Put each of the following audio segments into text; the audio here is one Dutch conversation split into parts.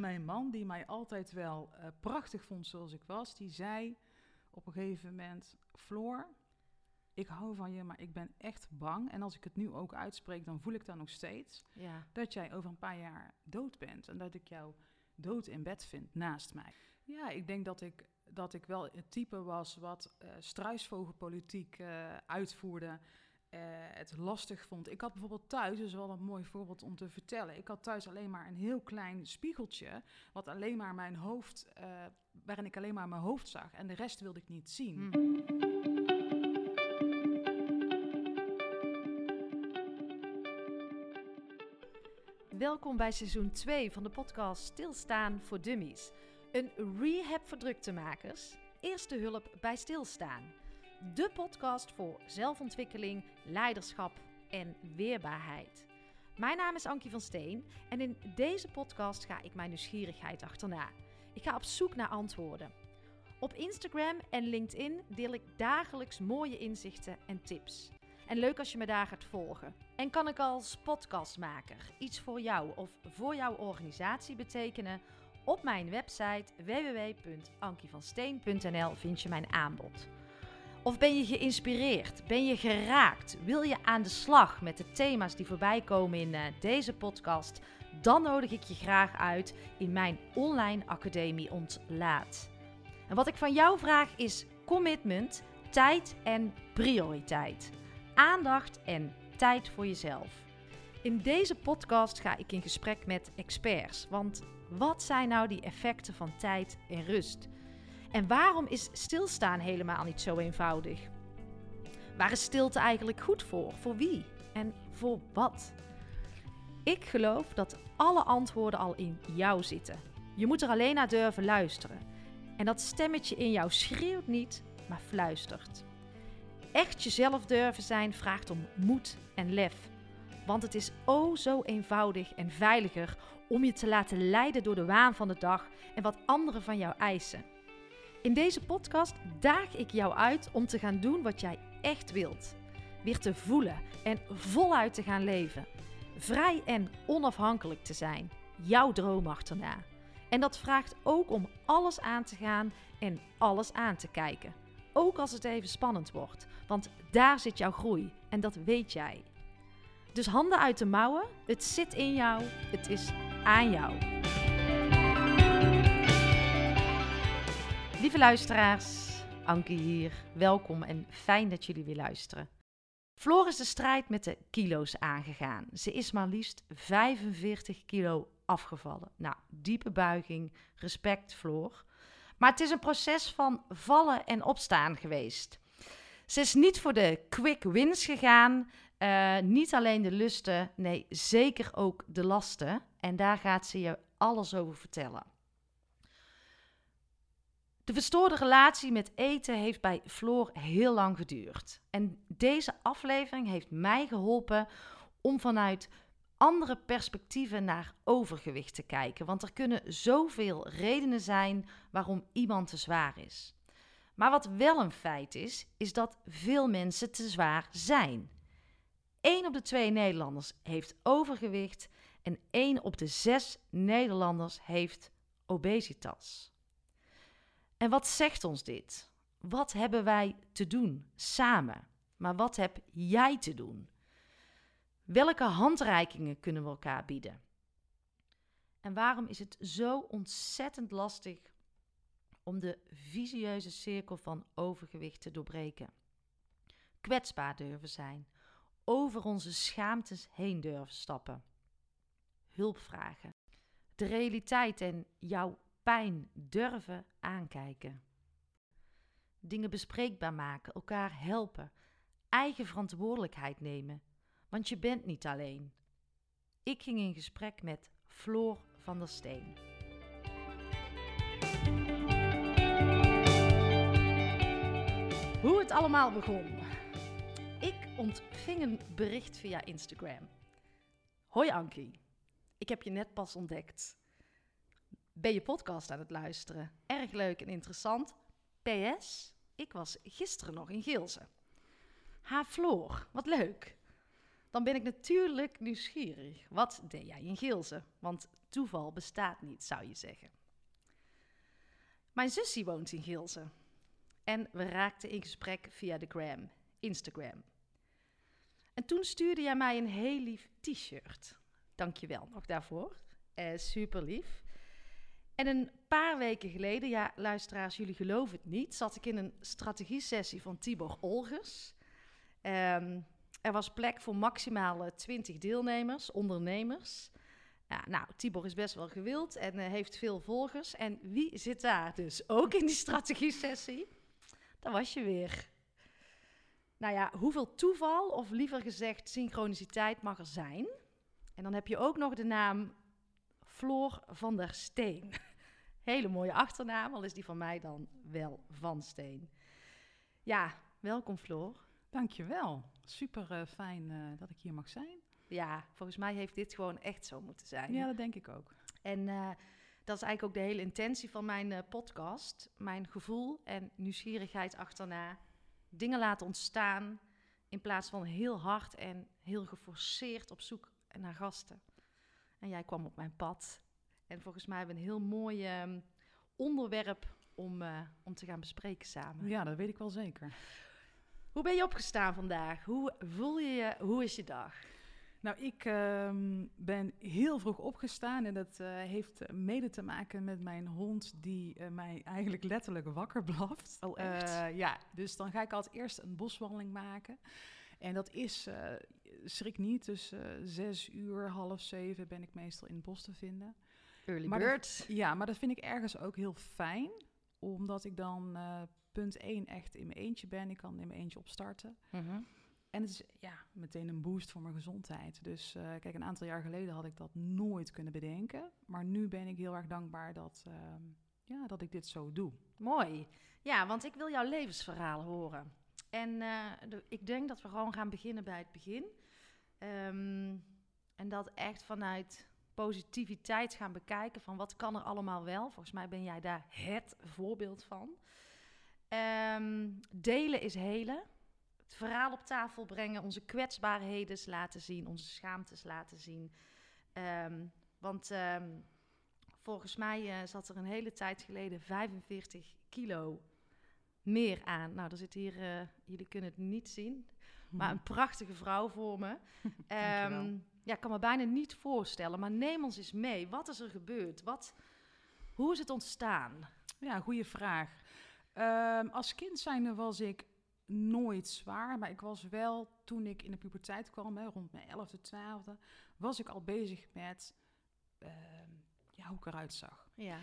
mijn man, die mij altijd wel eh, prachtig vond zoals ik was, die zei op een gegeven moment: Floor, ik hou van je, maar ik ben echt bang. En als ik het nu ook uitspreek, dan voel ik dat nog steeds. Ja. Dat jij over een paar jaar dood bent. En dat ik jou dood in bed vind naast mij. Ja, ik denk dat ik, dat ik wel het type was wat uh, struisvogelpolitiek uh, uitvoerde. Uh, het lastig vond. Ik had bijvoorbeeld thuis, dat is wel een mooi voorbeeld om te vertellen. Ik had thuis alleen maar een heel klein spiegeltje, wat alleen maar mijn hoofd, waarin ik alleen maar mijn hoofd zag. En de rest wilde ik niet zien. Hm. Welkom bij seizoen 2 van de podcast Stilstaan voor Dummies. Een rehab voor druktemakers. Eerste hulp bij stilstaan. De podcast voor zelfontwikkeling, leiderschap en weerbaarheid. Mijn naam is Ankie van Steen en in deze podcast ga ik mijn nieuwsgierigheid achterna. Ik ga op zoek naar antwoorden. Op Instagram en LinkedIn deel ik dagelijks mooie inzichten en tips. En leuk als je me daar gaat volgen. En kan ik als podcastmaker iets voor jou of voor jouw organisatie betekenen? Op mijn website www.ankievansteen.nl vind je mijn aanbod. Of ben je geïnspireerd? Ben je geraakt? Wil je aan de slag met de thema's die voorbij komen in uh, deze podcast? Dan nodig ik je graag uit in mijn online academie Ontlaat. En wat ik van jou vraag is commitment, tijd en prioriteit aandacht en tijd voor jezelf. In deze podcast ga ik in gesprek met experts. Want wat zijn nou die effecten van tijd en rust? En waarom is stilstaan helemaal niet zo eenvoudig? Waar is stilte eigenlijk goed voor? Voor wie? En voor wat? Ik geloof dat alle antwoorden al in jou zitten. Je moet er alleen naar durven luisteren. En dat stemmetje in jou schreeuwt niet, maar fluistert. Echt jezelf durven zijn vraagt om moed en lef. Want het is o zo eenvoudig en veiliger om je te laten leiden door de waan van de dag en wat anderen van jou eisen. In deze podcast daag ik jou uit om te gaan doen wat jij echt wilt. Weer te voelen en voluit te gaan leven. Vrij en onafhankelijk te zijn. Jouw droom achterna. En dat vraagt ook om alles aan te gaan en alles aan te kijken. Ook als het even spannend wordt, want daar zit jouw groei en dat weet jij. Dus handen uit de mouwen, het zit in jou, het is aan jou. Lieve luisteraars, Anke hier, welkom en fijn dat jullie weer luisteren. Floor is de strijd met de kilo's aangegaan. Ze is maar liefst 45 kilo afgevallen. Nou, diepe buiging, respect Floor. Maar het is een proces van vallen en opstaan geweest. Ze is niet voor de quick wins gegaan. Uh, niet alleen de lusten, nee, zeker ook de lasten. En daar gaat ze je alles over vertellen. De verstoorde relatie met eten heeft bij Floor heel lang geduurd. En deze aflevering heeft mij geholpen om vanuit andere perspectieven naar overgewicht te kijken. Want er kunnen zoveel redenen zijn waarom iemand te zwaar is. Maar wat wel een feit is, is dat veel mensen te zwaar zijn. 1 op de 2 Nederlanders heeft overgewicht en 1 op de 6 Nederlanders heeft obesitas. En wat zegt ons dit? Wat hebben wij te doen samen? Maar wat heb jij te doen? Welke handreikingen kunnen we elkaar bieden? En waarom is het zo ontzettend lastig om de visieuze cirkel van overgewicht te doorbreken? Kwetsbaar durven zijn, over onze schaamtes heen durven stappen, hulp vragen, de realiteit en jouw pijn durven aankijken. Dingen bespreekbaar maken, elkaar helpen, eigen verantwoordelijkheid nemen want je bent niet alleen. Ik ging in gesprek met Floor van der Steen. Hoe het allemaal begon. Ik ontving een bericht via Instagram. Hoi Ankie, ik heb je net pas ontdekt. Ben je podcast aan het luisteren? Erg leuk en interessant. PS, ik was gisteren nog in Geelze. Ha Floor, wat leuk. dan ben ik natuurlijk nieuwsgierig. Wat deed jij in Geelze? Want toeval bestaat niet, zou je zeggen. Mijn zusje woont in Geelze. En we raakten in gesprek via de gram, Instagram. En toen stuurde jij mij een heel lief t-shirt. Dank je wel nog daarvoor. Uh, super lief. En een paar weken geleden, ja, luisteraars, jullie geloven het niet, zat ik in een strategie-sessie van Tibor Olgers. Um, er was plek voor maximaal 20 deelnemers, ondernemers. Ja, nou, Tibor is best wel gewild en uh, heeft veel volgers. En wie zit daar dus ook in die strategie-sessie? Dat was je weer. Nou ja, hoeveel toeval, of liever gezegd synchroniciteit, mag er zijn? En dan heb je ook nog de naam Floor van der Steen. Hele mooie achternaam, al is die van mij dan wel Van Steen. Ja, welkom Floor. Dankjewel. Super uh, fijn uh, dat ik hier mag zijn. Ja, volgens mij heeft dit gewoon echt zo moeten zijn. Ja, dat denk ik ook. En uh, dat is eigenlijk ook de hele intentie van mijn podcast. Mijn gevoel en nieuwsgierigheid achterna. Dingen laten ontstaan in plaats van heel hard en heel geforceerd op zoek naar gasten. En jij kwam op mijn pad. En volgens mij hebben we een heel mooi um, onderwerp om, om te gaan bespreken samen. Ja, dat weet ik wel zeker. Hoe ben je opgestaan vandaag? Hoe voel je je? Hoe is je dag? Nou, ik uh, ben heel vroeg opgestaan en dat uh, heeft mede te maken met mijn hond die uh, mij eigenlijk letterlijk wakker blaft. Oh, echt? Uh, ja, dus dan ga ik altijd eerst een boswandeling maken. En dat is, schrik niet, tussen zes uur, half zeven ben ik meestal in het bos te vinden. Early maar bird. Dat, ja, maar dat vind ik ergens ook heel fijn, omdat ik dan punt 1 echt in mijn eentje ben. Ik kan in mijn eentje opstarten. Mm -hmm. En het is ja, meteen een boost voor mijn gezondheid. Dus uh, kijk, een aantal jaar geleden had ik dat nooit kunnen bedenken. Maar nu ben ik heel erg dankbaar dat, uh, ja, dat ik dit zo doe. Mooi. Ja, want ik wil jouw levensverhaal horen. En de, ik denk dat we gewoon gaan beginnen bij het begin. Um, en dat echt vanuit positiviteit gaan bekijken van wat kan er allemaal wel. Volgens mij ben jij daar het voorbeeld van. Um, delen is helen. Het verhaal op tafel brengen, onze kwetsbaarheden laten zien, onze schaamtes laten zien. Um, want volgens mij uh, zat er een hele tijd geleden 45 kilo meer aan. Nou, er zit hier, uh, jullie kunnen het niet zien, maar een prachtige vrouw voor me. um, ja, ik kan me bijna niet voorstellen, maar neem ons eens mee. Wat is er gebeurd? Wat, hoe is het ontstaan? Ja, goede vraag. Um, als kind zijnde was ik nooit zwaar, maar ik was wel, toen ik in de puberteit kwam, hè, rond mijn 11e, 12e, was ik al bezig met uh, ja, hoe ik eruit zag. Ja.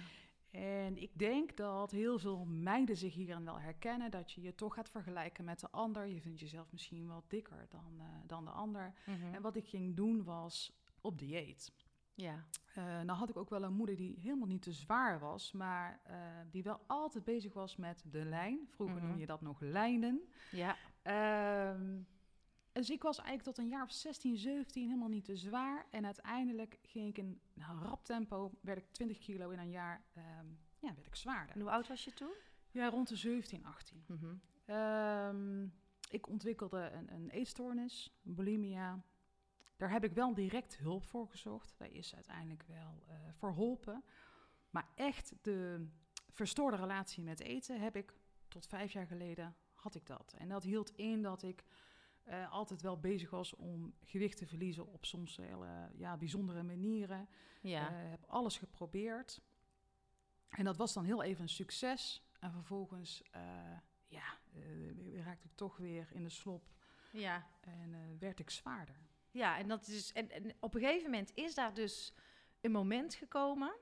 En ik denk dat heel veel meiden zich hierin wel herkennen, dat je je toch gaat vergelijken met de ander. Je vindt jezelf misschien wel dikker dan, uh, dan de ander. Mhm. Mm -hmm. En wat ik ging doen was op dieet. Ja. Uh, nou had ik ook wel een moeder die helemaal niet te zwaar was, maar uh, die wel altijd bezig was met de lijn. Vroeger Mhm. noem je dat nog lijnen. Ja. Ehm, dus ik was eigenlijk tot een jaar of 16, 17 helemaal niet te zwaar. En uiteindelijk ging ik in nou, rap tempo, werd ik 20 kilo in een jaar, um, ja, werd ik zwaarder. En hoe oud was je toen? Ja, rond de 17, 18. Mm -hmm. um, ik ontwikkelde een, een eetstoornis, bulimia. Daar heb ik wel direct hulp voor gezocht. Daar is uiteindelijk wel uh, verholpen. Maar echt de verstoorde relatie met eten heb ik tot vijf jaar geleden had ik dat. En dat hield in dat ik uh, altijd wel bezig was om gewicht te verliezen op soms hele ja, bijzondere manieren. Ja. Uh, heb alles geprobeerd. En dat was dan heel even een succes. En vervolgens ja, raakte ik toch weer in de slop. Ja. En werd ik zwaarder. Ja, en, dat is, en, en op een gegeven moment is daar dus een moment gekomen,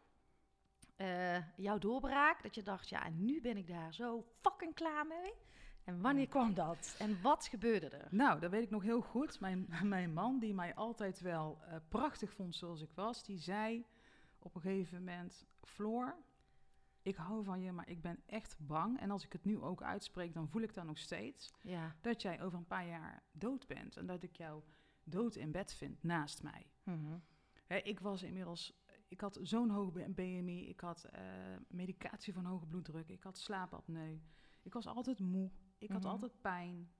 uh, jouw doorbraak, dat je dacht, ja, en nu ben ik daar zo fucking klaar mee. En wanneer kwam dat? En wat gebeurde er? Nou, dat weet ik nog heel goed. Mijn, mijn man, die mij altijd wel uh, prachtig vond zoals ik was, die zei op een gegeven moment, Floor, ik hou van je, maar ik ben echt bang. En als ik het nu ook uitspreek, dan voel ik dat nog steeds. Ja. Dat jij over een paar jaar dood bent en dat ik jou dood in bed vind naast mij. Mm -hmm. He, ik was inmiddels, ik had zo'n hoge BMI, ik had uh, medicatie van hoge bloeddruk, ik had slaapapneu, ik was altijd moe, ik had Mhm. altijd pijn.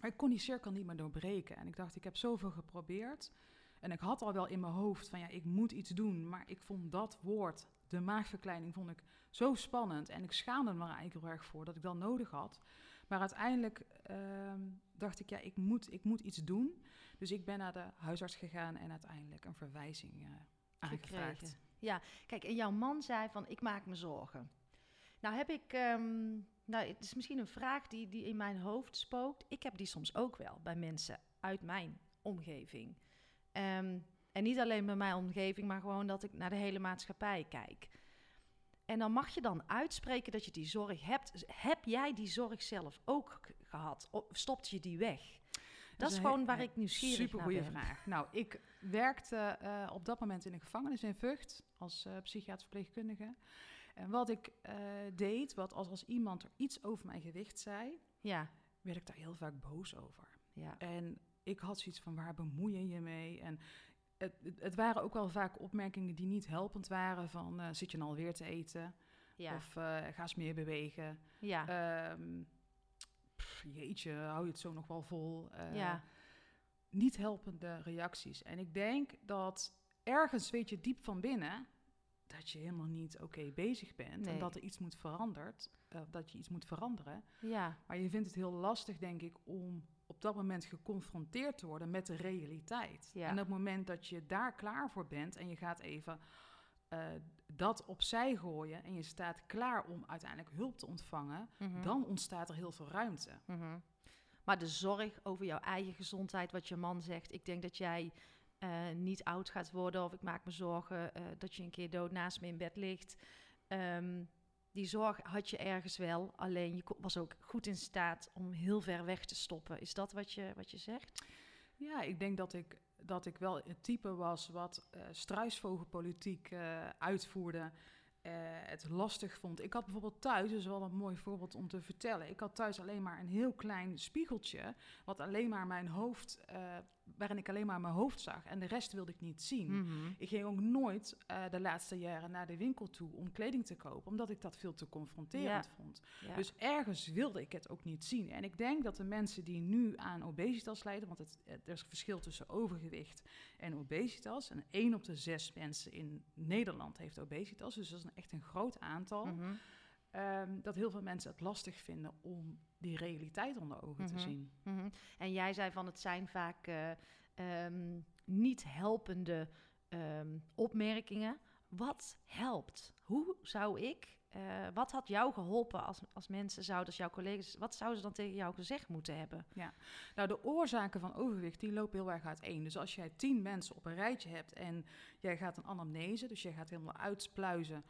Maar ik kon die cirkel niet meer doorbreken. En ik dacht, ik heb zoveel geprobeerd. En ik had al wel in mijn hoofd van ja, ik moet iets doen. Maar ik vond dat woord, de maagverkleining, vond ik zo spannend. En ik schaamde me er eigenlijk heel erg voor dat ik dat nodig had. Maar uiteindelijk ehm, dacht ik, ja, ik moet, ik moet iets doen. Dus ik ben naar de huisarts gegaan en uiteindelijk een verwijzing uh, aangevraagd. Gekregen. Ja, kijk, en jouw man zei van, ik maak me zorgen. Nou heb ik, ehm, nou het is misschien een vraag die, die in mijn hoofd spookt. Ik heb die soms ook wel bij mensen uit mijn omgeving. Um, en niet alleen bij mijn omgeving, maar gewoon dat ik naar de hele maatschappij kijk. En dan mag je dan uitspreken dat je die zorg hebt. Heb jij die zorg zelf ook gehad? Of stopt je die weg? Dat, is gewoon waar ik nieuwsgierig super naar ben. Super vraag. Nou, ik werkte uh, op dat moment in een gevangenis in Vught als uh, psychiatrisch verpleegkundige. En wat ik uh, deed, wat als, als iemand er iets over mijn gewicht zei, ja. werd ik daar heel vaak boos over. Ja. En ik had zoiets van, waar bemoei je je mee? En het, het, waren ook wel vaak opmerkingen die niet helpend waren. Van, uh, zit je nou alweer te eten? Ja. Of uh, ga eens meer bewegen. Ja. Um, pff, jeetje, hou je het zo nog wel vol? Ja. Niet helpende reacties. En ik denk dat ergens weet je diep van binnen dat je helemaal niet oké okay bezig bent. Nee. En dat er iets moet veranderd, dat je iets moet veranderen. Ja. Maar je vindt het heel lastig, denk ik, om op dat moment geconfronteerd te worden met de realiteit. En op het moment dat je daar klaar voor bent en je gaat even uh, dat opzij gooien en je staat klaar om uiteindelijk hulp te ontvangen, mhm. dan ontstaat er heel veel ruimte. Mhm. Maar de zorg over jouw eigen gezondheid, wat je man zegt, ik denk dat jij uh, niet oud gaat worden of ik maak me zorgen uh, dat je een keer dood naast me in bed ligt. Um, die zorg had je ergens wel, alleen je was ook goed in staat om heel ver weg te stoppen. Is dat wat je, wat je zegt? Ja, ik denk dat ik, dat ik wel het type was wat uh, struisvogelpolitiek uh, uitvoerde. Uh, het lastig vond. Ik had bijvoorbeeld thuis, dat is wel een mooi voorbeeld om te vertellen. Ik had thuis alleen maar een heel klein spiegeltje, wat alleen maar mijn hoofd waarin ik alleen maar mijn hoofd zag en de rest wilde ik niet zien. Mhm. Ik ging ook nooit uh, de laatste jaren naar de winkel toe om kleding te kopen, omdat ik dat veel te confronterend vond. Dus ergens wilde ik het ook niet zien. En ik denk dat de mensen die nu aan obesitas lijden, want het, er is een verschil tussen overgewicht en obesitas, en één op de zes mensen in Nederland heeft obesitas, dus dat is een, echt een groot aantal. Mhm. Um, dat heel veel mensen het lastig vinden om die realiteit onder ogen te mhm. zien. Mm En jij zei van het zijn vaak uh, um, niet helpende um, opmerkingen. Wat helpt? Hoe zou ik, uh, wat had jou geholpen als, als mensen zouden, als jouw collega's, wat zouden ze dan tegen jou gezegd moeten hebben? Ja, nou de oorzaken van overgewicht die lopen heel erg uiteen. Dus als jij tien mensen op een rijtje hebt en jij gaat een anamnese, dus jij gaat helemaal uitspluizen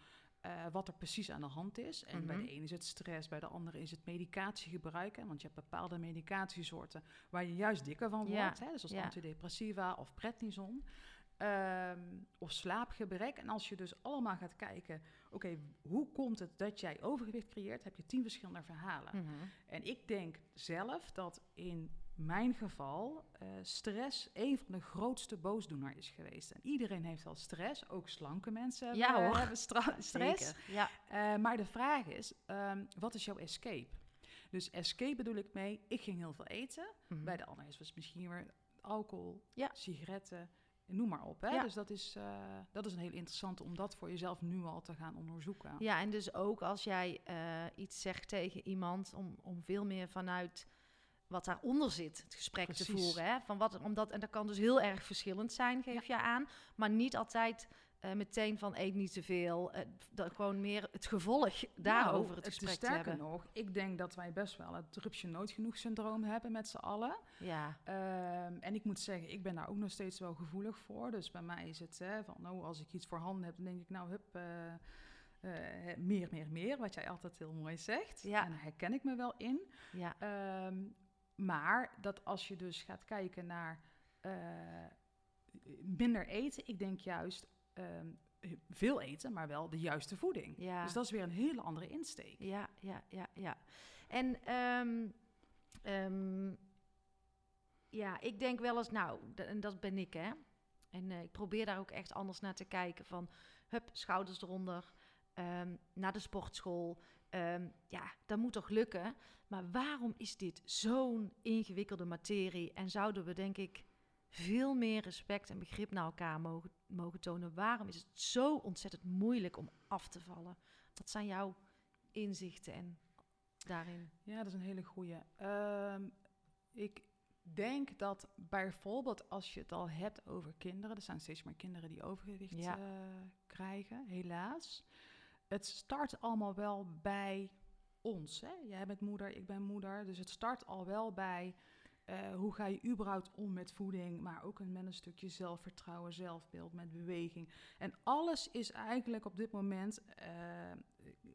uh, wat er precies aan de hand is. En bij de mhm. ene is het stress, bij de andere is het medicatie gebruiken. Want je hebt bepaalde medicatiesoorten waar je juist dikker van wordt. Hè? Dus als antidepressiva of prednison. Um, of slaapgebrek. En als je dus allemaal gaat kijken, oké, hoe komt het dat jij overgewicht creëert, heb je tien verschillende verhalen. Mhm. En ik denk zelf dat in mijn geval uh, stress een van de grootste boosdoener is geweest. En iedereen heeft wel stress, ook slanke mensen ja, hebben, hoor. hebben stress. Ja. Uh, maar de vraag is, um, wat is jouw escape? Dus escape bedoel ik mee, ik ging heel veel eten. Mm -hmm. Bij de anderen was misschien weer alcohol, ja. sigaretten, noem maar op. Hè? Ja. Dus dat is, uh, dat is een heel interessante om dat voor jezelf nu al te gaan onderzoeken. Ja, en dus ook als jij iets zegt tegen iemand, om, om veel meer vanuit wat daaronder zit, het gesprek te voeren. Hè? Van wat, omdat, en dat kan dus heel erg verschillend zijn, geef je aan. Maar niet altijd uh, meteen van eet niet te veel. Uh, dat gewoon meer het gevolg daarover nou, het gesprek te sterker nog, ik denk dat wij best wel het rupsje nooit genoeg syndroom hebben met z'n allen. Ja. Um, en ik moet zeggen, ik ben daar ook nog steeds wel gevoelig voor. Dus bij mij is het hè, van, nou, als ik iets voor handen heb, dan denk ik, nou, hup... Uh, uh, meer, meer, meer, wat jij altijd heel mooi zegt. Ja. En daar herken ik me wel in. Ja. Um, maar dat als je dus gaat kijken naar uh, minder eten, ik denk juist um, veel eten, maar wel de juiste voeding. Ja. Dus dat is weer een hele andere insteek. Ja, ja, ja, ja. En um, um, ja, ik denk wel eens, nou, en dat ben ik, hè. En uh, ik probeer daar ook echt anders naar te kijken. Van, hup, schouders eronder, naar de sportschool, Ehm, ja, dat moet toch lukken? Maar waarom is dit zo'n ingewikkelde materie? En zouden we, denk ik, veel meer respect en begrip naar elkaar mogen, mogen tonen? Waarom is het zo ontzettend moeilijk om af te vallen? Wat zijn jouw inzichten en daarin? Ja, dat is een hele goede. Ehm, ik denk dat bijvoorbeeld als je het al hebt over kinderen, er zijn steeds meer kinderen die overgewicht Ja. eh, krijgen, helaas. Het start allemaal wel bij ons. Hè? Jij bent moeder, ik ben moeder. Dus het start al wel bij eh, hoe ga je überhaupt om met voeding, maar ook met een stukje zelfvertrouwen, zelfbeeld, met beweging. En alles is eigenlijk op dit moment eh,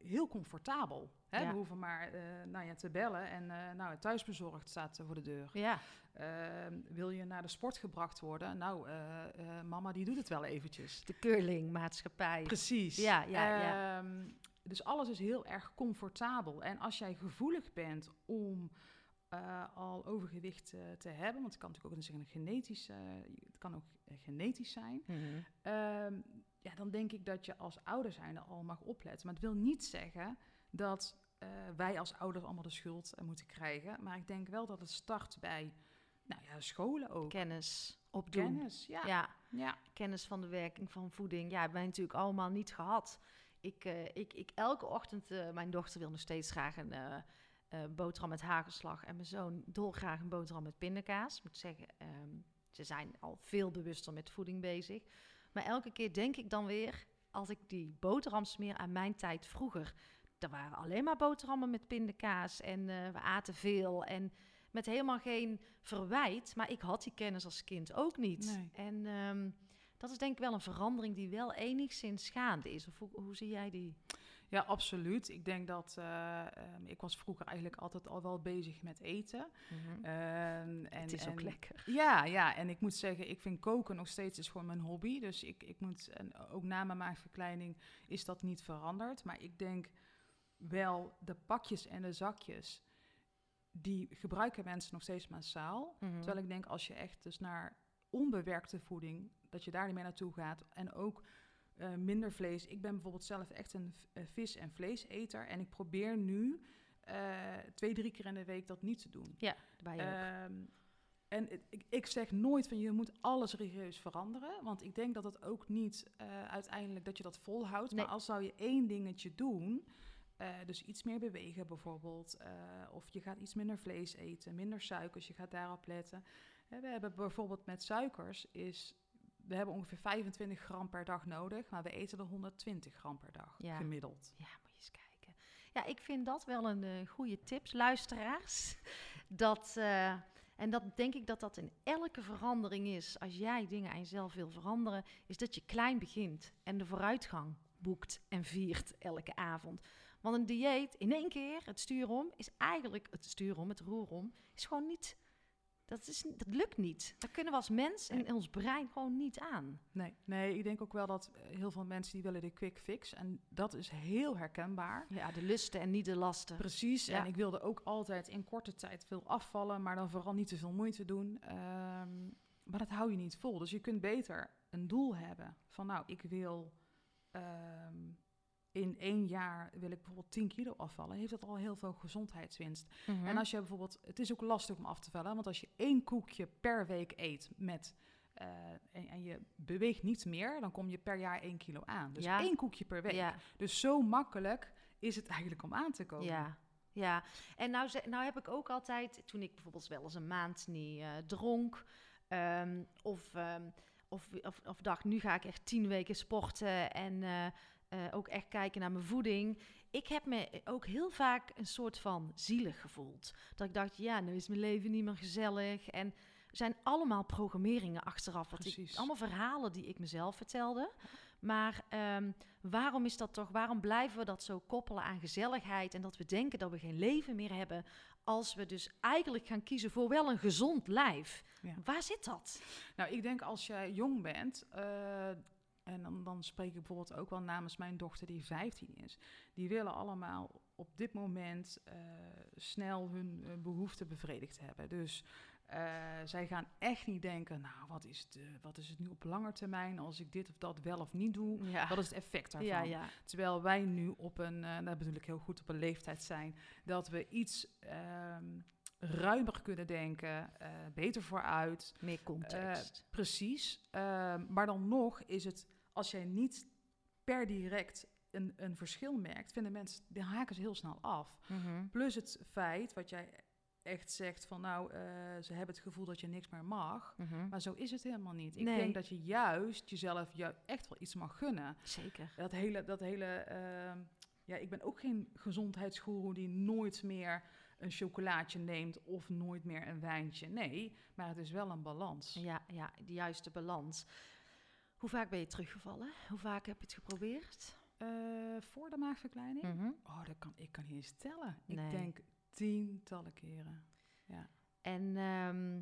heel comfortabel. Hè? Ja. We hoeven maar eh, nou ja, te bellen en eh, nou, het thuisbezorgd staat voor de deur. Ja, Ehm, wil je naar de sport gebracht worden? Nou, eh, mama die doet het wel eventjes. de curlingmaatschappij. Precies. Ja, ja, ja. Ehm, dus alles is heel erg comfortabel. En als jij gevoelig bent om al overgewicht te hebben, want het kan natuurlijk ook een genetisch, eh, het kan ook genetisch zijn. Mhm. Ehm, ja, dan denk ik dat je als ouder zijnde al mag opletten. Maar het wil niet zeggen dat eh, wij als ouders allemaal de schuld eh, moeten krijgen. Maar ik denk wel dat het start bij nou ja, scholen ook. Kennis opdoen. Kennis, ja. Ja, ja. kennis van de werking van voeding. Ja, hebben wij natuurlijk allemaal niet gehad. Ik, eh, ik, ik elke ochtend, mijn dochter wil nog steeds graag een boterham met hagelslag. En mijn zoon dolgraag een boterham met pindakaas. Ik moet zeggen, ehm, ze zijn al veel bewuster met voeding bezig. Maar elke keer denk ik dan weer, als ik die boterham smeer aan mijn tijd vroeger. Er waren alleen maar boterhammen met pindakaas en eh, we aten veel. En met helemaal geen verwijt. Maar ik had die kennis als kind ook niet. Nee. En ehm, dat is denk ik wel een verandering die wel enigszins gaande is. Of hoe, hoe zie jij die? Ja, absoluut. Ik denk dat eh, ehm, ik was vroeger eigenlijk altijd al wel bezig met eten. Ehm, en, het is ook lekker. Ja, ja, en ik moet zeggen, ik vind koken nog steeds is gewoon mijn hobby. Dus ik, ik moet, en ook na mijn maagverkleining is dat niet veranderd. Maar ik denk wel, de pakjes en de zakjes, die gebruiken mensen nog steeds massaal. Mhm. Terwijl ik denk, als je echt dus naar onbewerkte voeding, dat je daar niet meer naartoe gaat. En ook eh, minder vlees. Ik ben bijvoorbeeld zelf echt een eh, vis- en vleeseter. En ik probeer nu eh, twee, drie keer in de week dat niet te doen. Ja, bij je. Ehm, en ik, ik zeg nooit van je moet alles religieus veranderen. Want ik denk dat het ook niet uiteindelijk dat je dat volhoudt. Nee. Maar als zou je één dingetje doen. dus iets meer bewegen bijvoorbeeld. of je gaat iets minder vlees eten, minder suikers, je gaat daarop letten. We hebben bijvoorbeeld met suikers is... We hebben ongeveer 25 gram per dag nodig, maar we eten er 120 gram per dag Ja. gemiddeld. Ja, moet je eens kijken. Ja, ik vind dat wel een eh, goede tips, luisteraars. Dat, eh, en dat denk ik dat dat in elke verandering is. Als jij dingen aan jezelf wil veranderen, is dat je klein begint en de vooruitgang boekt en viert elke avond. Want een dieet in één keer, het stuur om, is eigenlijk het stuur om, het roer om, is gewoon niet. Dat, is, dat lukt niet. Dat kunnen we als mens en ons brein gewoon niet aan. Nee, nee, ik denk ook wel dat eh, heel veel mensen die willen de quick fix. En dat is heel herkenbaar. Ja, de lusten en niet de lasten. Precies, Ja. en ik wilde ook altijd in korte tijd veel afvallen, maar dan vooral niet te veel moeite doen. Ehm, maar dat hou je niet vol. Dus je kunt beter een doel hebben van nou, ik wil ehm, in één jaar wil ik bijvoorbeeld 10 kilo afvallen. Heeft dat al heel veel gezondheidswinst. Mhm. En als je bijvoorbeeld, het is ook lastig om af te vallen, want als je één koekje per week eet met eh, en, en je beweegt niet meer, dan kom je per jaar één kilo aan. Dus Ja. één koekje per week. Ja. Dus zo makkelijk is het eigenlijk om aan te komen. Ja, ja. En nou, nou heb ik ook altijd, toen ik bijvoorbeeld wel eens een maand niet eh, dronk, ehm, of, ehm, of, of, of dacht, nu ga ik echt tien weken sporten en eh, eh, ook echt kijken naar mijn voeding. Ik heb me ook heel vaak een soort van zielig gevoeld. Dat ik dacht, ja, nu is mijn leven niet meer gezellig. En er zijn allemaal programmeringen achteraf. Wat ik, allemaal verhalen die ik mezelf vertelde. Maar ehm, waarom is dat toch? Waarom blijven we dat zo koppelen aan gezelligheid en dat we denken dat we geen leven meer hebben als we dus eigenlijk gaan kiezen voor wel een gezond lijf? Ja. Waar zit dat? Nou, ik denk als jij jong bent, eh, en dan, dan spreek ik bijvoorbeeld ook wel namens mijn dochter die 15 is. Die willen allemaal op dit moment eh, snel hun eh, behoeften bevredigd hebben. Dus Eh, zij gaan echt niet denken, nou, wat is, het, wat is het nu op lange termijn als ik dit of dat wel of niet doe? Ja. Wat is het effect daarvan? ja, ja. Terwijl wij nu op een, uh, dat bedoel ik heel goed, op een leeftijd zijn dat we iets ehm, ruimer kunnen denken, eh, beter vooruit. Meer context. Precies. Ehm, maar dan nog is het, als jij niet per direct een, een verschil merkt, vinden mensen, die haken ze heel snel af. Mhm. Plus het feit, wat jij echt zegt van nou, eh, ze hebben het gevoel dat je niks meer mag. Mhm. Maar zo is het helemaal niet. Ik Nee. denk dat je juist jezelf ju- echt wel iets mag gunnen. Zeker. Dat hele, dat hele ehm, ja, ik ben ook geen gezondheidsgoeroe die nooit meer een chocolaatje neemt of nooit meer een wijntje. Nee, maar het is wel een balans. Ja, ja, de juiste balans. Hoe vaak ben je teruggevallen? Hoe vaak heb je het geprobeerd? Eh, voor de maagverkleining? Mhm. Oh, dat kan, ik kan niet eens tellen. Nee. Ik denk tientallen keren. En ehm,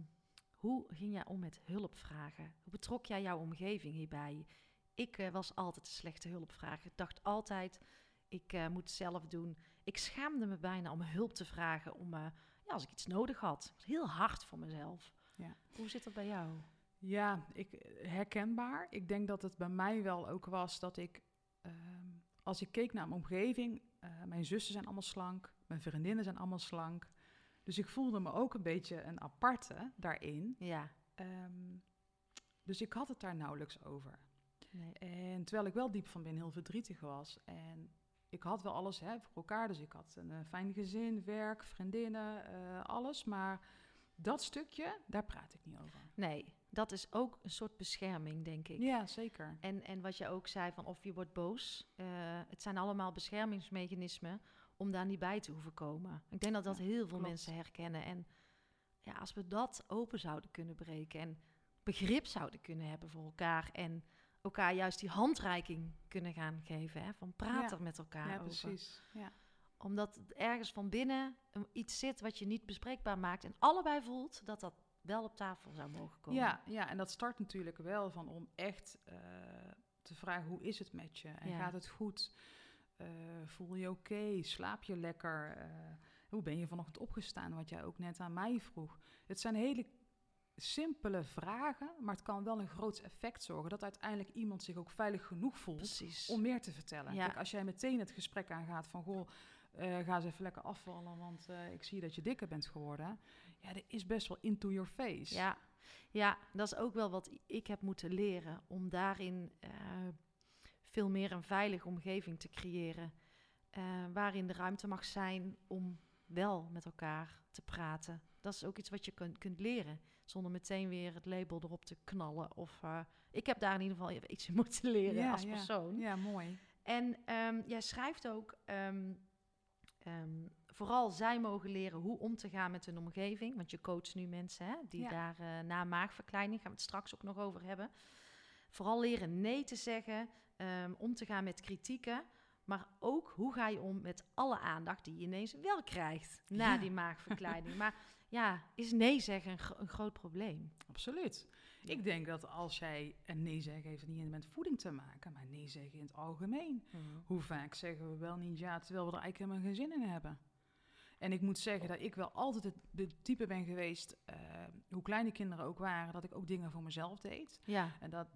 hoe ging jij om met hulpvragen? Hoe betrok jij jouw omgeving hierbij? Ik eh, was altijd een slechte hulpvrager. Ik dacht altijd, ik eh, moet het zelf doen. Ik schaamde me bijna om hulp te vragen om, eh, ja, als ik iets nodig had. Was heel hard voor mezelf. Ja. Hoe zit dat bij jou? Ja, ik, herkenbaar. Ik denk dat het bij mij wel ook was dat ik, ehm, als ik keek naar mijn omgeving, eh, mijn zussen zijn allemaal slank, mijn vriendinnen zijn allemaal slank. Dus ik voelde me ook een beetje een aparte daarin. Ja, Ehm, dus ik had het daar nauwelijks over. nee. En terwijl ik wel diep van binnen heel verdrietig was. En ik had wel alles hè, voor elkaar. Dus ik had een eh, fijn gezin, werk, vriendinnen, eh, alles. Maar dat stukje, daar praat ik niet over. nee, dat is ook een soort bescherming, denk ik. Ja, zeker. En, en wat je ook zei, van of je wordt boos. eh, het zijn allemaal beschermingsmechanismen om daar niet bij te hoeven komen. Ik denk dat dat Ja, heel veel klopt. mensen herkennen. En ja, als we dat open zouden kunnen breken en begrip zouden kunnen hebben voor elkaar en elkaar juist die handreiking kunnen gaan geven, hè, van Ja. er met elkaar Ja, over. precies. Ja. Omdat ergens van binnen iets zit wat je niet bespreekbaar maakt en allebei voelt dat dat wel op tafel zou mogen komen. Ja, ja, en dat start natuurlijk wel van om echt eh, te vragen hoe is het met je? En Ja. gaat het goed? Eh, voel je oké? Slaap je lekker? Eh, hoe ben je vanochtend opgestaan? Wat jij ook net aan mij vroeg. Het zijn hele simpele vragen, maar het kan wel een groot effect zorgen dat uiteindelijk iemand zich ook veilig genoeg voelt precies. om meer te vertellen. Ja. Kijk, als jij meteen het gesprek aangaat van goh, eh, ga eens even lekker afvallen, want eh, ik zie dat je dikker bent geworden. Ja, dat is best wel into your face. Ja, ja, dat is ook wel wat ik heb moeten leren om daarin eh, veel meer een veilige omgeving te creëren. waarin de ruimte mag zijn om wel met elkaar te praten. Dat is ook iets wat je kunt, kunt leren, zonder meteen weer het label erop te knallen. Of, eh, ik heb daar in ieder geval iets in moeten leren Ja, als ja. persoon. Ja, mooi. En ehm, jij schrijft ook, ehm, ehm, vooral zij mogen leren hoe om te gaan met hun omgeving. Want je coacht nu mensen hè, die Ja. daar eh, na maagverkleining, gaan we het straks ook nog over hebben. Vooral leren nee te zeggen, om te gaan met kritieken. Maar ook hoe ga je om met alle aandacht die je ineens wel krijgt na Ja. die maagverkleining. maar ja, is nee zeggen een, gro- een groot probleem? Absoluut. Ja. Ik denk dat als jij een nee zegt, heeft het niet met voeding te maken, maar nee zeggen in het algemeen. Hoe vaak zeggen we wel niet ja, terwijl we er eigenlijk helemaal geen zin in hebben? En ik moet zeggen dat ik wel altijd het, de type ben geweest, eh, hoe kleine kinderen ook waren, dat ik ook dingen voor mezelf deed. Ja, En dat,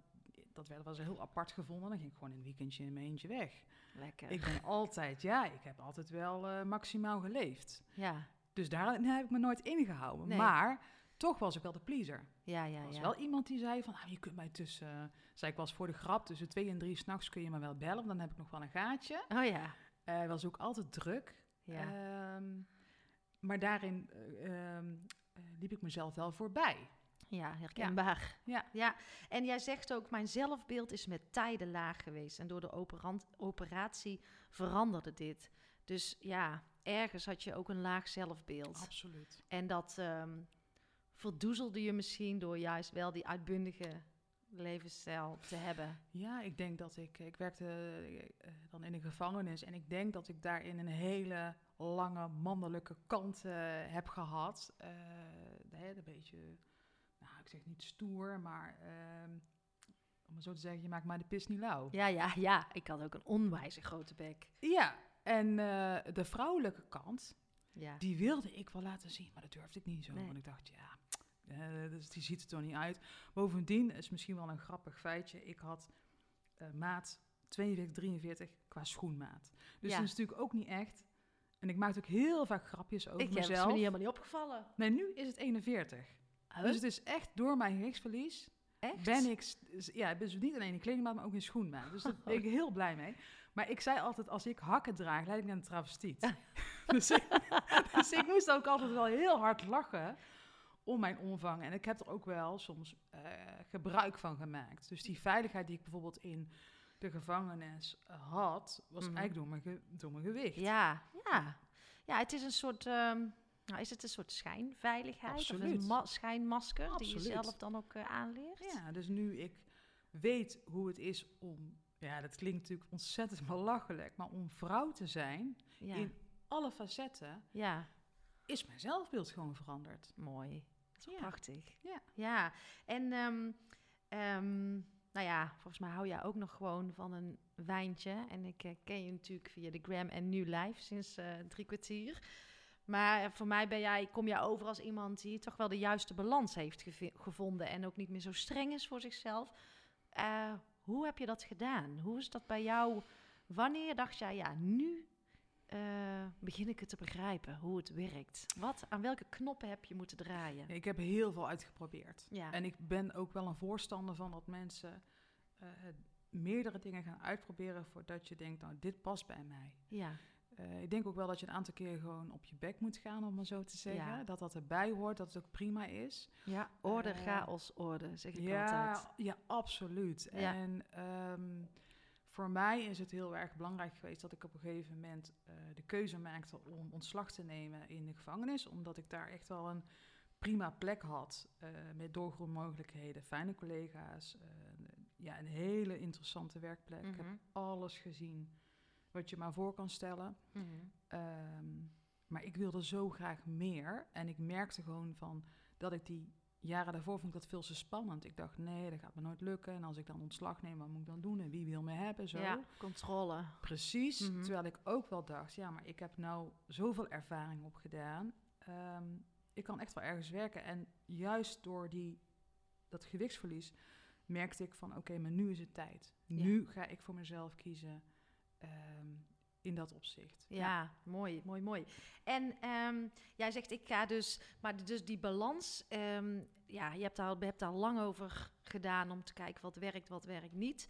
dat werd wel eens heel apart gevonden. Dan ging ik gewoon een weekendje in mijn eentje weg. lekker. Ik ben altijd, ja, ik heb altijd wel eh, maximaal geleefd. ja, Dus daar heb ik me nooit ingehouden. Nee. Maar toch was ik wel de pleaser. ja, ja. Er was ja. wel iemand die zei van, ah, je kunt mij tussen, zei ik was voor de grap, tussen twee en drie s'nachts kun je me wel bellen, want dan heb ik nog wel een gaatje. Oh ja, Hij was ook altijd druk. ja. Ehm, maar daarin eh, ehm, eh, liep ik mezelf wel voorbij. Ja, herkenbaar. Ja. ja. En jij zegt ook, mijn zelfbeeld is met tijden laag geweest. En door de operatie veranderde dit. Dus ja, ergens had je ook een laag zelfbeeld. Absoluut. En dat ehm verdoezelde je misschien door juist wel die uitbundige levensstijl te hebben. Ja, ik denk dat ik, ik werkte eh, dan in de gevangenis en ik denk dat ik daarin een hele lange mannelijke kant eh, heb gehad. Eh, hè, een beetje, nou ik zeg niet stoer, maar ehm, om het zo te zeggen, je maakt mij de pis niet lauw. Ja, ja, ja. Ik had ook een onwijze grote bek. Ja, en eh, de vrouwelijke kant, Ja. die wilde ik wel laten zien, maar dat durfde ik niet zo. Nee. Want ik dacht, ja, Eh, dus die ziet er toch niet uit. Bovendien is misschien wel een grappig feitje. Ik had eh, maat 42, 43 qua schoenmaat. Dus Ja. dat is natuurlijk ook niet echt. En ik maak ook heel vaak grapjes over Ik heb het mezelf. me niet helemaal niet opgevallen. Nee, nu is het 41. Dus het is echt door mijn gewichtsverlies Echt? ben ik, ja, dus niet alleen in kledingmaat, maar ook in schoenmaat. Dus daar ben ik heel blij mee. Maar ik zei altijd, als ik hakken draag, leid ik naar een travestiet. dus, ik, dus ik moest ook altijd wel heel hard lachen om mijn omvang. En ik heb er ook wel soms eh, gebruik van gemaakt. Dus die veiligheid die ik bijvoorbeeld in de gevangenis eh, had, was Mhm. eigenlijk door mijn, ge- door mijn gewicht. Ja, ja. Ja, het is een soort... ehm, nou, is het een soort schijnveiligheid? Of Absoluut. een ma- schijnmasker die je Absoluut. zelf dan ook eh, aanleert? Ja, dus nu ik weet hoe het is om, ja, dat klinkt natuurlijk ontzettend belachelijk, maar om vrouw te zijn Ja. in alle facetten, ja. is mijn zelfbeeld gewoon veranderd. Mooi. Dat is wel Ja. prachtig. Ja. Ja. En ehm, ehm, nou ja, volgens mij hou jij ook nog gewoon van een wijntje. En ik eh, ken je natuurlijk via de Gram en nu live sinds eh, drie kwartier. Maar eh, voor mij ben jij, kom jij over als iemand die toch wel de juiste balans heeft gevonden. En ook niet meer zo streng is voor zichzelf. Eh, hoe heb je dat gedaan? Hoe is dat bij jou? Wanneer dacht jij, ja, nu eh, begin ik het te begrijpen hoe het werkt? Wat, aan welke knoppen heb je moeten draaien? Ik heb heel veel uitgeprobeerd. Ja. En ik ben ook wel een voorstander van dat mensen eh, meerdere dingen gaan uitproberen voordat je denkt, nou, dit past bij mij. Ja, Eh, ik denk ook wel dat je een aantal keer gewoon op je bek moet gaan, om maar zo te zeggen. Ja. Dat dat erbij hoort, dat het ook prima is. ja orde, Eh, chaos, orde, zeg ik ja, altijd. Ja, absoluut. Ja. En ehm, voor mij is het heel erg belangrijk geweest dat ik op een gegeven moment eh, de keuze maakte om ontslag te nemen in de gevangenis. Omdat ik daar echt wel een prima plek had met doorgroeimogelijkheden, fijne collega's. ja, een hele interessante werkplek. Ik heb Mhm, alles gezien wat je maar voor kan stellen. mhm. Ehm, maar ik wilde zo graag meer. En ik merkte gewoon van dat ik die jaren daarvoor vond ik dat veel te spannend. Ik dacht, nee, dat gaat me nooit lukken. En als ik dan ontslag neem, wat moet ik dan doen? En wie wil me hebben? Zo. Ja, controle. Precies. Mhm. Terwijl ik ook wel dacht, ja, maar ik heb nou zoveel ervaring opgedaan. Ehm ik kan echt wel ergens werken. En juist door die, dat gewichtsverlies merkte ik van, oké, maar nu is het tijd. Ja. Nu ga ik voor mezelf kiezen ehm, in dat opzicht. Ja, mooi, mooi, mooi. En ehm, jij zegt, ik ga dus, maar dus die balans, ehm, ja, je hebt daar, je hebt daar lang over gedaan om te kijken wat werkt, wat werkt niet.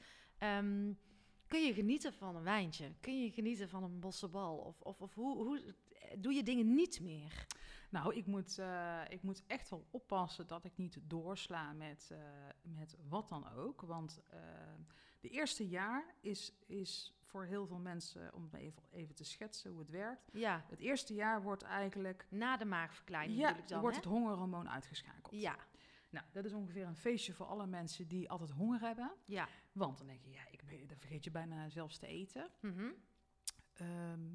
Kun je genieten van een wijntje? Kun je genieten van een bossenbal? Of, of, of hoe, hoe doe je dingen niet meer? Nou, ik moet, eh, ik moet echt wel oppassen dat ik niet doorsla met, eh, met wat dan ook. Want de eerste jaar is, is voor heel veel mensen, om het even, even te schetsen hoe het werkt. Ja, Het eerste jaar wordt eigenlijk, na de maagverkleining ja, dan, wordt hè? het hongerhormoon uitgeschakeld. Ja, Nou, dat is ongeveer een feestje voor alle mensen die altijd honger hebben. ja. Want dan denk je, ja, ik, ben- dan vergeet je bijna zelfs te eten. Mhm. Ehm,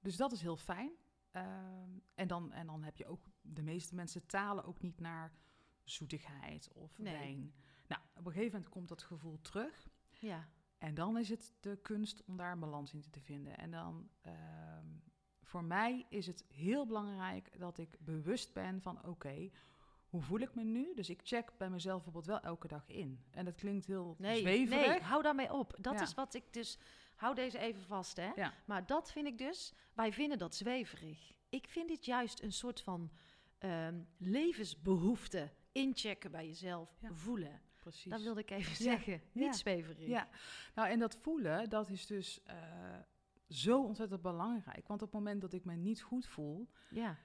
dus dat is heel fijn. Ehm, en, dan, en dan heb je ook, de meeste mensen talen ook niet naar zoetigheid of Nee. wijn. Nou, op een gegeven moment komt dat gevoel terug. Ja, En dan is het de kunst om daar een balans in te vinden. En dan, ehm, voor mij is het heel belangrijk dat ik bewust ben van, oké, hoe voel ik me nu? Dus ik check bij mezelf bijvoorbeeld wel elke dag in. En dat klinkt heel nee, zweverig. nee, hou daarmee op. Dat Ja. is wat ik dus, hou deze even vast, hè. Ja. Maar dat vind ik dus, wij vinden dat zweverig. Ik vind dit juist een soort van ehm, levensbehoefte inchecken bij jezelf, Ja. voelen. Precies. Dat wilde ik even Ja, zeggen. Niet ja, zweverig. Ja, nou en dat voelen, dat is dus eh, zo ontzettend belangrijk. Want op het moment dat ik me niet goed voel, ja.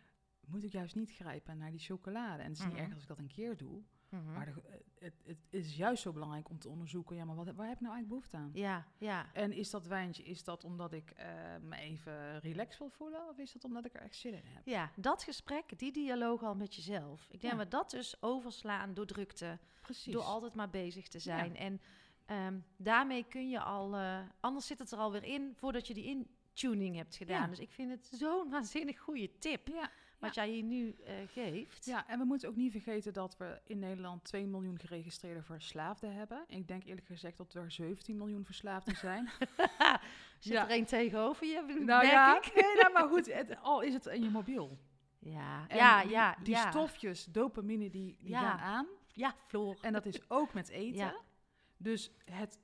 moet ik juist niet grijpen naar die chocolade. En het is niet Mhm. erg als ik dat een keer doe. Mhm. Maar de- eh, het, het is juist zo belangrijk om te onderzoeken, ja, maar wat, waar heb ik nou eigenlijk behoefte aan? Ja, ja. En is dat wijntje, is dat omdat ik eh, me even relaxed wil voelen? Of is dat omdat ik er echt zin in heb? Ja, dat gesprek, die dialoog al met jezelf. Ik denk Ja. dat we dat dus overslaan door drukte, Precies. door altijd maar bezig te zijn. En ehm, daarmee kun je al, eh, anders zit het er alweer in voordat je die intuning hebt gedaan. Ja. Dus ik vind het zo'n waanzinnig goede tip Ja, wat jij hier nu eh, geeft. ja, en we moeten ook niet vergeten dat we in Nederland 2 miljoen geregistreerde verslaafden hebben. Ik denk eerlijk gezegd dat er 17 miljoen verslaafden zijn. Zit Ja. er één tegenover je, nou ja, ik. nee, nou, maar goed, het, al is het in je mobiel. Ja, En ja, die, ja. Die ja. stofjes, dopamine, die, die Ja. gaan aan. Ja, Floor. En dat is ook met eten. Dus het,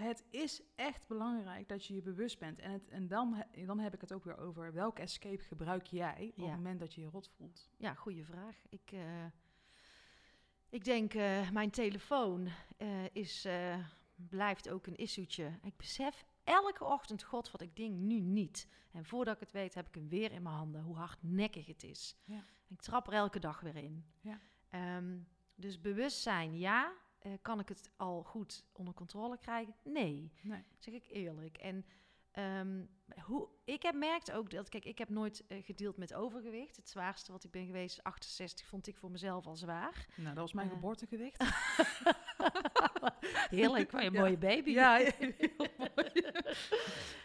het is echt belangrijk dat je je bewust bent. En, het, en dan, dan heb ik het ook weer over welke escape gebruik jij op Ja. het moment dat je je rot voelt. Ja, goede vraag. Ik, eh, ik denk, eh, mijn telefoon eh, is, blijft ook een issuetje. Ik besef elke ochtend, god, wat ik ding nu niet. En voordat ik het weet, heb ik hem weer in mijn handen, hoe hardnekkig het is. Ja. Ik trap er elke dag weer in. Ja. Ehm, dus bewustzijn, ja. Eh, kan ik het al goed onder controle krijgen? Nee Nee. zeg ik eerlijk. En ehm, hoe, ik heb merkt ook dat, kijk, ik heb nooit eh, gedeeld met overgewicht. Het zwaarste wat ik ben geweest, 68, vond ik voor mezelf al zwaar. Nou, dat was mijn Eh. geboortegewicht. Heerlijk, wat een Ja. mooie baby. ja, heel mooi.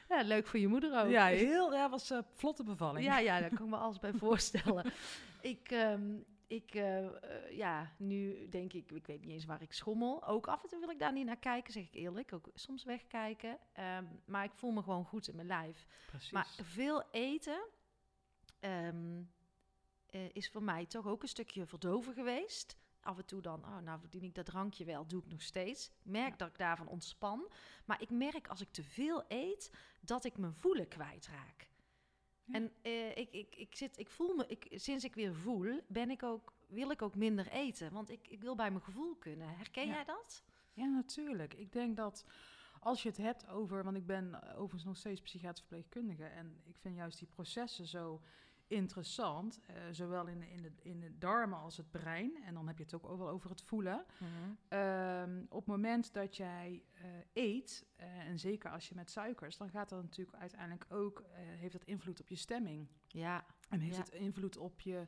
Ja, leuk voor je moeder ook. ja, heel, ja, was vlotte bevalling. ja, ja, daar kan ik me alles bij voorstellen. ik, ehm, ik eh, eh, ja, nu denk ik, ik weet niet eens waar ik schommel. Ook af en toe wil ik daar niet naar kijken, zeg ik eerlijk. Ook soms wegkijken. Ehm, maar ik voel me gewoon goed in mijn lijf. Precies. Maar veel eten ehm, eh, is voor mij toch ook een stukje verdoven geweest. Af en toe dan, oh, nou verdien ik dat drankje wel, doe ik nog steeds. Ik merk Ja. dat ik daarvan ontspan. Maar ik merk als ik te veel eet, dat ik mijn voelen kwijtraak. Ja. En eh, ik, ik, ik, zit, ik voel me, ik, sinds ik weer voel, ben ik ook, wil ik ook minder eten. Want ik, ik wil bij mijn gevoel kunnen. Herken Ja. jij dat? Ja, natuurlijk. Ik denk dat als je het hebt over, want ik ben overigens nog steeds psychiatrisch verpleegkundige en ik vind juist die processen zo interessant, eh, zowel in, de- in, de, in de darmen als het brein. En dan heb je het ook wel over het voelen. Ehm, op het moment dat jij eh, eet, eh, en zeker als je met suikers, dan gaat dat natuurlijk uiteindelijk ook, heeft dat invloed op je stemming. Ja, En heeft Ja. het invloed op je,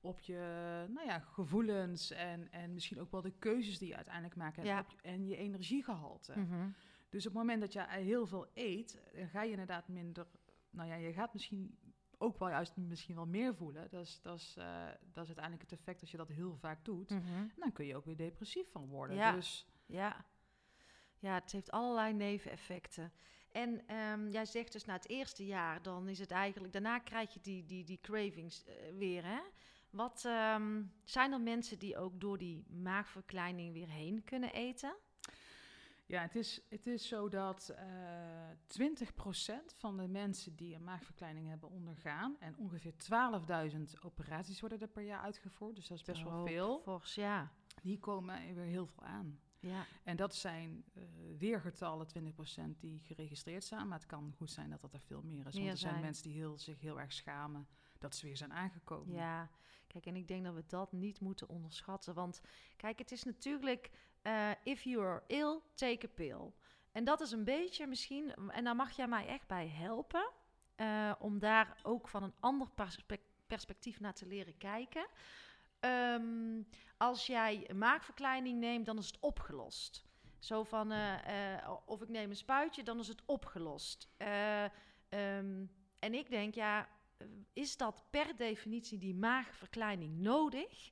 op je nou ja, gevoelens en, en misschien ook wel de keuzes die je uiteindelijk maakt en, Ja. en je energiegehalte. Mhm. Dus op het moment dat je heel veel eet, dan ga je inderdaad minder, nou ja, je gaat misschien ook wel juist misschien wel meer voelen. Dat is, dat is, eh, dat is uiteindelijk het effect als je dat heel vaak doet. Mhm. En dan kun je ook weer depressief van worden. Ja. Dus Ja. ja, het heeft allerlei neveneffecten. En ehm, jij zegt dus na het eerste jaar, dan is het eigenlijk, daarna krijg je die, die, die cravings eh, weer. Hè? Wat ehm, zijn er mensen die ook door die maagverkleining weer heen kunnen eten? Ja, het is, het is zo dat eh 20% van de mensen die een maagverkleining hebben ondergaan, en ongeveer 12.000 operaties worden er per jaar uitgevoerd, dus dat is best wel veel, Fors, ja. die komen weer heel veel aan. ja. En dat zijn eh weergetallen 20% die geregistreerd staan, maar het kan goed zijn dat dat er veel meer is. Meer want er zijn, zijn. mensen die heel, zich heel erg schamen dat ze weer zijn aangekomen. Ja, kijk, en ik denk dat we dat niet moeten onderschatten. Want kijk, het is natuurlijk, eh, if you are ill, take a pill. En dat is een beetje misschien, en daar mag jij mij echt bij helpen, eh, om daar ook van een ander perspe- perspectief naar te leren kijken. Ehm, als jij maagverkleining neemt, dan is het opgelost. Zo van, eh, of ik neem een spuitje, dan is het opgelost. Eh, ehm, en ik denk, ja, is dat per definitie die maagverkleining nodig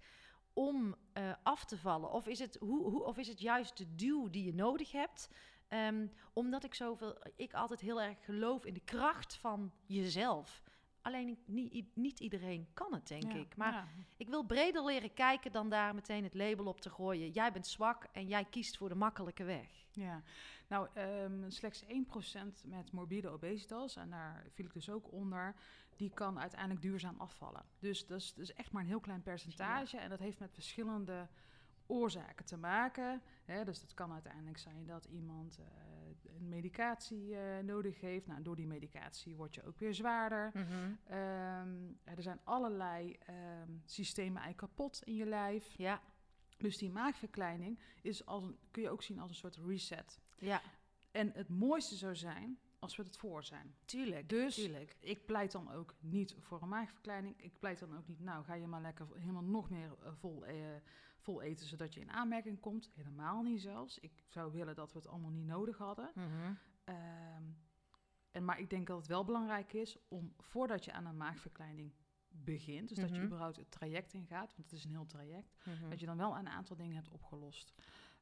om eh, af te vallen? Of is, het, hoe, hoe, of is het juist de duw die je nodig hebt? Ehm, omdat ik zoveel, ik altijd heel erg geloof in de kracht van jezelf. Alleen niet, niet iedereen kan het, denk Ja, ik. Maar ja. ik wil breder leren kijken dan daar meteen het label op te gooien. Jij bent zwak en jij kiest voor de makkelijke weg. Ja, nou ehm, slechts 1% met morbide obesitas, en daar viel ik dus ook onder, die kan uiteindelijk duurzaam afvallen. Dus dat is, dat is echt maar een heel klein percentage en dat heeft met verschillende oorzaken te maken. Hè, dus het kan uiteindelijk zijn dat iemand eh, een medicatie eh, nodig heeft. Nou, door die medicatie word je ook weer zwaarder. Ehm, er zijn allerlei ehm, systemen eigenlijk kapot in je lijf. Ja, Dus die maagverkleining is als een, kun je ook zien als een soort reset. ja, En het mooiste zou zijn als we het voor zijn. tuurlijk. Dus tuurlijk. ik pleit dan ook niet voor een maagverkleining. Ik pleit dan ook niet, nou ga je maar lekker helemaal nog meer eh, vol, eh, vol eten zodat je in aanmerking komt. Helemaal niet zelfs. Ik zou willen dat we het allemaal niet nodig hadden. Mhm. Ehm, en, maar ik denk dat het wel belangrijk is om voordat je aan een maagverkleining begint, dus dat je Mhm. überhaupt het traject ingaat, want het is een heel traject, Mhm. dat je dan wel een aantal dingen hebt opgelost.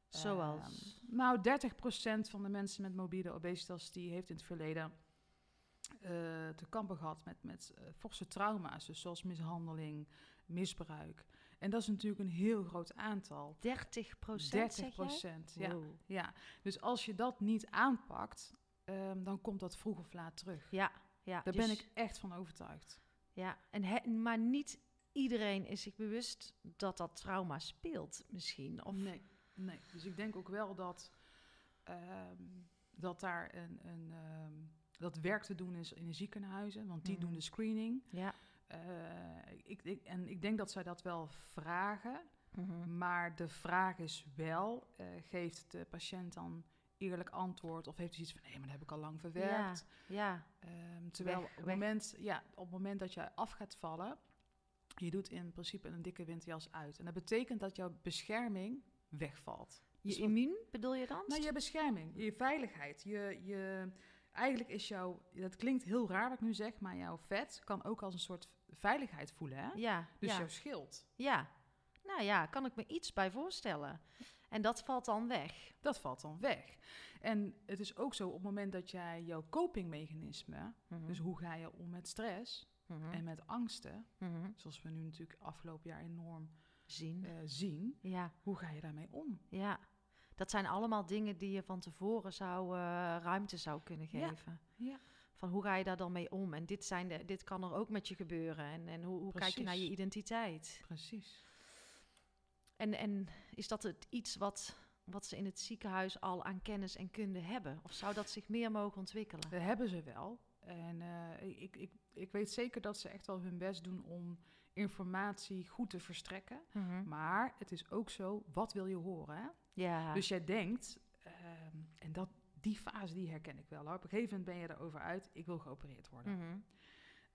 Zoals? Ehm, nou, 30% van de mensen met morbide obesitas die heeft in het verleden eh, te kampen gehad met, met eh, forse trauma's, dus zoals mishandeling, misbruik. En dat is natuurlijk een heel groot aantal. 30 procent, 30 procent, ja. Wow. ja. Dus als je dat niet aanpakt, ehm, dan komt dat vroeg of laat terug. Ja, ja. Daar dus- ben ik echt van overtuigd. Ja, en he- maar niet iedereen is zich bewust dat dat trauma speelt misschien. Of, Nee, nee. Dus ik denk ook wel dat, ehm, dat daar een, een, ehm, dat werk te doen is in de ziekenhuizen, want die doen de screening. Ja. Eh, ik, ik, en ik denk dat zij dat wel vragen, Mhm. maar de vraag is wel, eh, geeft de patiënt dan eerlijk antwoord of heeft hij iets van, nee, maar dat heb ik al lang verwerkt. Ja, Ehm, terwijl Weg- op, het moment, ja, op het moment dat je af gaat vallen, je doet in principe een dikke winterjas uit. En dat betekent dat jouw bescherming wegvalt. je Dus immuun bedoel je dan? Nou, je bescherming, je veiligheid. Je, je, eigenlijk is jouw, dat klinkt heel raar wat ik nu zeg, maar jouw vet kan ook als een soort veiligheid voelen. Hè? Ja, Dus ja. jouw schild, ja. Nou ja, kan ik me iets bij voorstellen. En dat valt dan weg. dat valt dan weg. En het is ook zo op het moment dat jij jouw copingmechanisme, Mhm. dus hoe ga je om met stress Mhm. en met angsten, Mhm. zoals we nu natuurlijk afgelopen jaar enorm Zien. eh, zien, Ja, hoe ga je daarmee om? ja. Dat zijn allemaal dingen die je van tevoren zou, eh, ruimte zou kunnen geven. Ja. Van hoe ga je daar dan mee om? En dit, zijn de, dit kan er ook met je gebeuren. En, en hoe, hoe kijk je naar je identiteit? Precies. En, en is dat het iets wat, wat ze in het ziekenhuis al aan kennis en kunde hebben? Of zou dat zich meer mogen ontwikkelen? Dat hebben ze wel. En eh, ik, ik, ik weet zeker dat ze echt wel hun best doen om informatie goed te verstrekken. Mhm. Maar het is ook zo, wat wil je horen? Hè? Ja. Dus jij denkt, ehm, en dat, die fase die herken ik wel. Op een gegeven moment ben je erover uit, ik wil geopereerd worden. Mhm.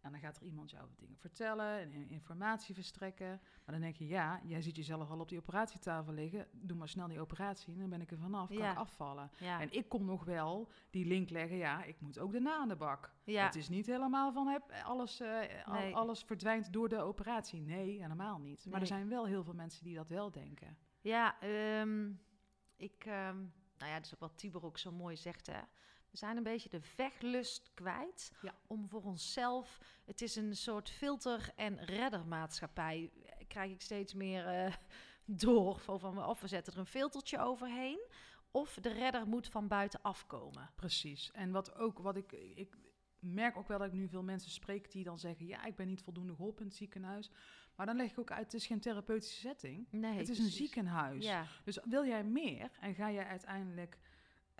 En dan gaat er iemand jou dingen vertellen en in- informatie verstrekken. Maar dan denk je, ja, jij ziet jezelf al op die operatietafel liggen. Doe maar snel die operatie en dan ben ik er vanaf, kan Ja. ik afvallen. ja. En ik kom nog wel die link leggen, ja, ik moet ook daarna aan de bak. ja. Het is niet helemaal van heb, alles, eh, al- alles verdwijnt door de operatie. Nee, helemaal niet. Maar Nee. er zijn wel heel veel mensen die dat wel denken. Ja, ehm, ik, ehm, nou ja, dat is ook wat Tibor ook zo mooi zegt, hè. We zijn een beetje de vechtlust kwijt Ja. om voor onszelf... Het is een soort filter- en reddermaatschappij. Krijg ik steeds meer eh, door. Van, of we zetten er een filtertje overheen... of de redder moet van buiten afkomen. Precies. En wat ook, wat ik, ik merk ook wel dat ik nu veel mensen spreek die dan zeggen, ja, ik ben niet voldoende geholpen in het ziekenhuis. Maar dan leg ik ook uit, het is geen therapeutische setting. Nee, het is een ziekenhuis. Ja, Dus wil jij meer en ga jij uiteindelijk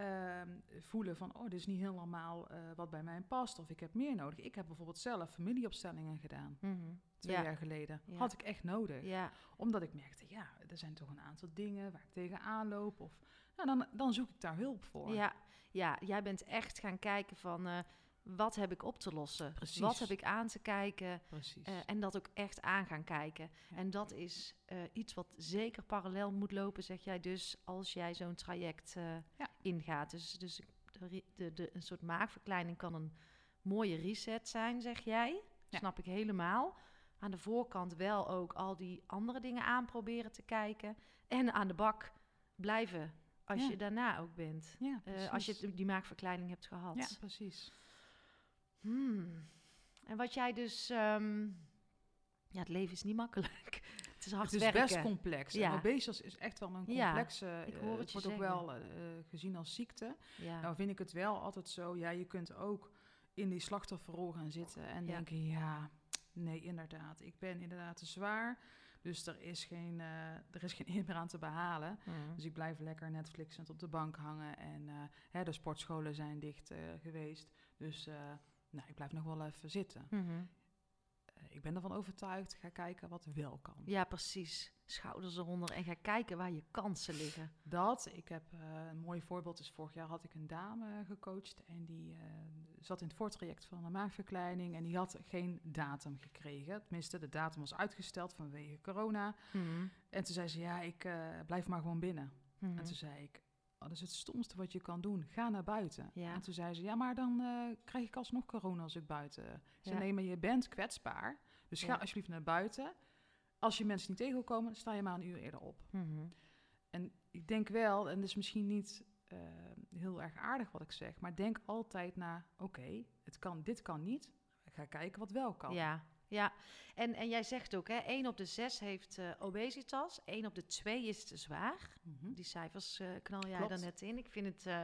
ehm, voelen van, oh, dit is niet helemaal eh, wat bij mij past of ik heb meer nodig. Ik heb bijvoorbeeld zelf familieopstellingen gedaan, mhm. twee ja. jaar geleden. Ja. Had ik echt nodig. ja. Omdat ik merkte, ja, er zijn toch een aantal dingen waar ik tegenaan loop. Of, nou, dan, dan zoek ik daar hulp voor. Ja, ja, jij bent echt gaan kijken van... eh, wat heb ik op te lossen? Precies. Wat heb ik aan te kijken? Eh, en dat ook echt aan gaan kijken. Ja. En dat is eh, iets wat zeker parallel moet lopen, zeg jij dus, als jij zo'n traject eh, Ja. ingaat. Dus, dus de, de, de, een soort maagverkleining kan een mooie reset zijn, zeg jij. Ja. Snap ik helemaal. Aan de voorkant wel ook al die andere dingen aanproberen te kijken. En aan de bak blijven als je daarna ook bent. als je die maagverkleining hebt gehad. Ja, precies. Hmm. En wat jij dus... ehm, ja, het leven is niet makkelijk. Het is hard Het is werken. best complex. Ja. En obesitas is echt wel een Ja, complexe... ik eh, hoor het wordt ook wel eh, gezien als ziekte. ja. Nou vind ik het wel altijd zo... Ja, je kunt ook in die slachtofferrol gaan zitten en Ja. denken... Ja, nee, inderdaad. Ik ben inderdaad te zwaar. Dus er is geen, eh, er is geen eer meer aan te behalen. Dus ik blijf lekker Netflixend op de bank hangen. En eh, hè, de sportscholen zijn dicht eh, geweest. Dus eh, nou, ik blijf nog wel even zitten. Mhm. Eh, ik ben ervan overtuigd. Ga kijken wat wel kan. Ja, precies. Schouders eronder en ga kijken waar je kansen liggen. Dat, ik heb eh, een mooi voorbeeld. is vorig jaar had ik een dame gecoacht. En die eh, zat in het voortraject van een maagverkleining. En die had geen datum gekregen. Tenminste, de datum was uitgesteld vanwege corona. Mhm. En toen zei ze, ja, ik blijf maar gewoon binnen. Mhm. En toen zei ik, oh, dat is het stomste wat je kan doen. Ga naar buiten. Ja. En toen zei ze, ja, maar dan eh, krijg ik alsnog corona als ik buiten... Ik zei, Ja. nee, maar je bent kwetsbaar. Dus ga Ja. alsjeblieft naar buiten. Als je mensen niet tegenkomen, sta je maar een uur eerder op. Mhm. En ik denk wel, en dat is misschien niet eh, heel erg aardig wat ik zeg, maar denk altijd na, oké, het kan, dit kan niet. Ik ga kijken wat wel kan. Ja, ja. En, en jij zegt ook, hè, 1 op de 6 heeft eh, obesitas, 1 op de 2 is te zwaar. Mhm. Die cijfers eh, knal jij daar net in. Ik vind het eh,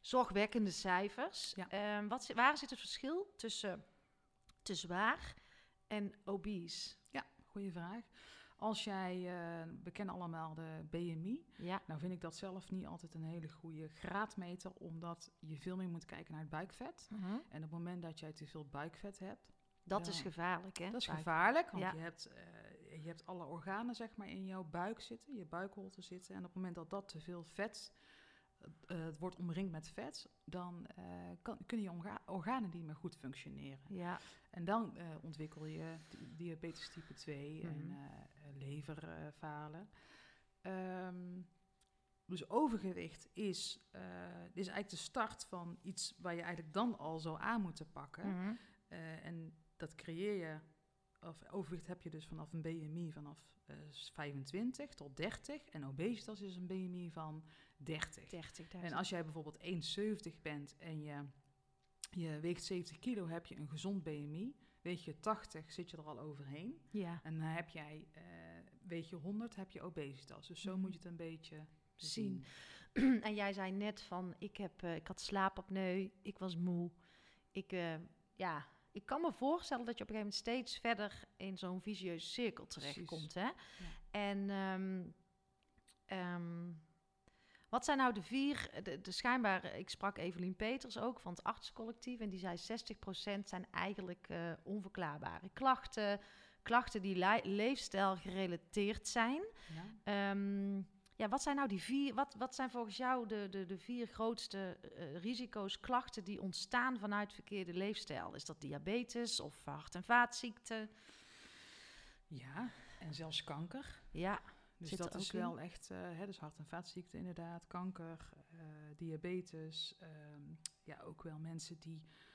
zorgwekkende cijfers. Ja. Ehm, wat, waar zit het verschil tussen te zwaar en obese? Goeie vraag. Als jij, eh, we kennen allemaal de BMI. Ja, Nou vind ik dat zelf niet altijd een hele goede graadmeter, omdat je veel meer moet kijken naar het buikvet. Mhm. En op het moment dat jij te veel buikvet hebt, dat Ja. is gevaarlijk, hè? dat is Buik. gevaarlijk, want Ja. je, hebt, eh, je hebt alle organen zeg maar in jouw buik zitten, je buikholte zitten. En op het moment dat dat te veel vet, eh, het wordt omringd met vet, dan eh, kan, kunnen je orga- organen niet meer goed functioneren. Ja, En dan eh, ontwikkel je di- diabetes type 2 en Mhm. eh, leverfalen. Ehm, dus overgewicht is, eh, is eigenlijk de start van iets waar je eigenlijk dan al zou aan moeten pakken. Mhm. Eh, en dat creëer je, of overgewicht heb je dus vanaf een BMI vanaf eh, 25 tot 30. En obesitas is een BMI van 30. 30.000. En als jij bijvoorbeeld 1,70 bent en je, je weegt 70 kilo, heb je een gezond BMI. Weeg je 80, zit je er al overheen. Ja, En dan heb jij, weeg je 100, heb je obesitas. Dus zo Mhm. moet je het een beetje Zien. zien. en jij zei net van, ik, heb, eh, ik had slaapapneu, ik was moe. Ik, ja, ik kan me voorstellen dat je op een gegeven moment steeds verder in zo'n visieuze cirkel terechtkomt. Hè? En ehm, ehm, wat zijn nou de vier, de, de schijnbaar, ik sprak Evelien Peters ook van het artsencollectief en die zei 60% zijn eigenlijk eh, onverklaarbare klachten. Klachten die leefstijl gerelateerd zijn. Ja? Ehm, ja, wat zijn nou die vier, wat, wat zijn volgens jou de, de, de vier grootste eh, risico's, klachten die ontstaan vanuit verkeerde leefstijl? Is dat diabetes of hart- en vaatziekten? ja, en zelfs kanker. Ja, Dus dat is ook in? wel echt, eh, hè, dus hart- en vaatziekten inderdaad, kanker, eh, diabetes. ehm, ja, ook wel mensen die eh,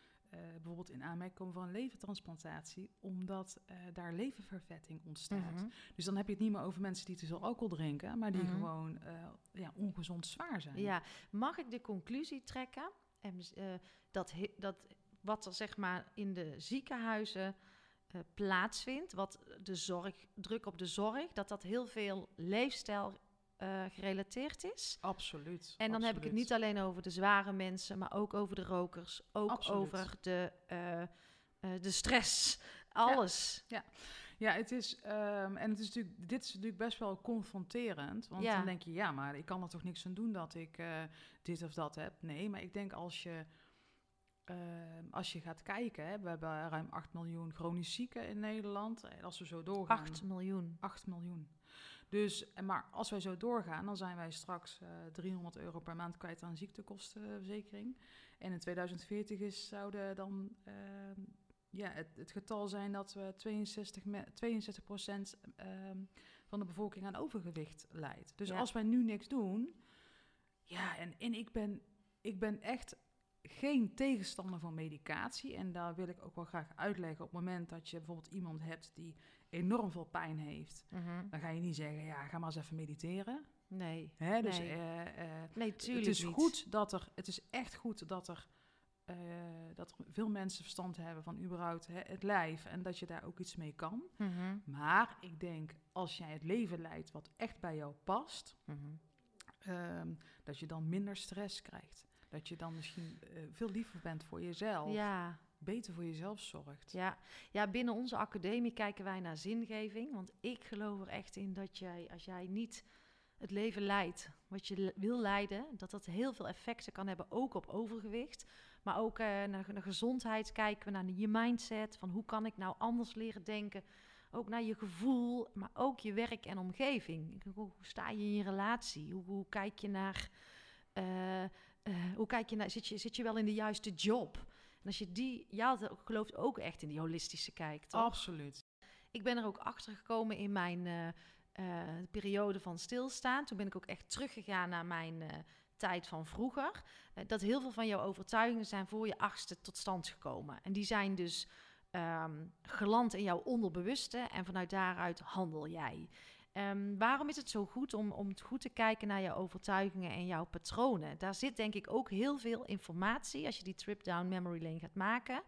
bijvoorbeeld in aanmerking komen voor een levertransplantatie, omdat eh, daar leververvetting ontstaat. Mhm. Dus dan heb je het niet meer over mensen die te veel alcohol drinken, maar die Mhm. gewoon eh, ja, ongezond zwaar zijn. ja. Mag ik de conclusie trekken en, eh, dat, dat wat er zeg maar in de ziekenhuizen eh, plaatsvindt, wat de zorg, druk op de zorg, dat dat heel veel leefstijl eh, gerelateerd is? Absoluut. En dan heb ik het niet alleen over de zware mensen, maar ook over de rokers. Ook Absoluut. over de, eh, eh, de stress. Alles. Ja, het is, ehm, en het is natuurlijk, dit is natuurlijk best wel confronterend. Want Ja. dan denk je, ja, maar ik kan er toch niks aan doen dat ik dit of dat heb. Nee, maar ik denk als je, ehm, als je gaat kijken, hè, we hebben ruim 8 miljoen chronisch zieken in Nederland. En als we zo doorgaan... 8 miljoen. 8 miljoen. Dus, maar als wij zo doorgaan, dan zijn wij straks eh 300 euro per maand kwijt aan ziektekostenverzekering. En in 2040 is, zouden dan ehm, ja, het, het getal zijn dat we 62, me- 62 procent ehm, van de bevolking aan overgewicht leidt. Dus Ja. als wij nu niks doen, ja, en, en ik, ben, ik ben echt geen tegenstander van medicatie. En daar wil ik ook wel graag uitleggen op het moment dat je bijvoorbeeld iemand hebt die enorm veel pijn heeft. Mhm. Dan ga je niet zeggen, ja, ga maar eens even mediteren. Nee. Hè? Dus Nee. eh, eh, Nee, tuurlijk het is niet. goed dat er, het is echt goed dat er, eh, dat er veel mensen verstand hebben van überhaupt hè, het lijf en dat je daar ook iets mee kan. Mhm. Maar ik denk, als jij het leven leidt wat echt bij jou past, Mhm. ehm, dat je dan minder stress krijgt. Dat je dan misschien veel liever bent voor jezelf, Ja, beter voor jezelf zorgt. ja. ja, binnen onze academie kijken wij naar zingeving. Want ik geloof er echt in dat jij, als jij niet het leven leidt wat je wil leiden, dat dat heel veel effecten kan hebben, ook op overgewicht. Maar ook eh, naar, naar gezondheid kijken we naar je mindset. Van hoe kan ik nou anders leren denken? Ook naar je gevoel, maar ook je werk en omgeving. Hoe, hoe sta je in je relatie? Hoe, hoe kijk je naar. eh, eh, hoe kijk je naar. Zit je, zit je wel in de juiste job? En als je die. Ja, gelooft ook echt in die holistische kijk. Absoluut. Ik ben er ook achter gekomen in mijn eh, eh, periode van stilstaan. Toen ben ik ook echt teruggegaan naar mijn eh, tijd van vroeger. Dat heel veel van jouw overtuigingen zijn voor je achtste tot stand gekomen. En die zijn dus ehm, geland in jouw onderbewuste en vanuit daaruit handel jij. Ehm, waarom is het zo goed om, om goed te kijken naar jouw overtuigingen en jouw patronen? Daar zit denk ik ook heel veel informatie als je die trip down memory lane gaat maken.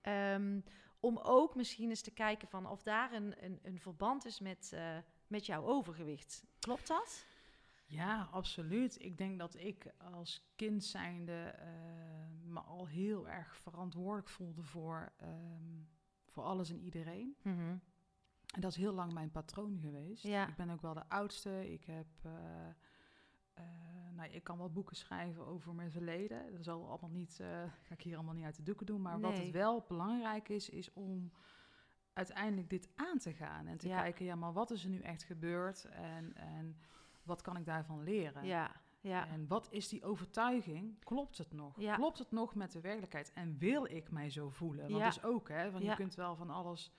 Ehm, om ook misschien eens te kijken van of daar een, een, een verband is met, uh, met jouw overgewicht. Klopt dat? Ja, absoluut. Ik denk dat ik als kind zijnde uh, me al heel erg verantwoordelijk voelde voor, um, voor alles en iedereen. Mm -hmm. En dat is heel lang mijn patroon geweest. Ja. Ik ben ook wel de oudste. Ik heb... Uh, uh, nou, ik kan wel boeken schrijven over mijn verleden. Dat zal allemaal niet, uh, ga ik hier allemaal niet uit de doeken doen. Maar Nee. wat het wel belangrijk is, is om uiteindelijk dit aan te gaan. En te Ja. kijken, ja, maar wat is er nu echt gebeurd? En, en wat kan ik daarvan leren? Ja, ja. En wat is die overtuiging? Klopt het nog? Ja. Klopt het nog met de werkelijkheid? En wil ik mij zo voelen? Want Ja. dat is ook, hè? Want je kunt wel van alles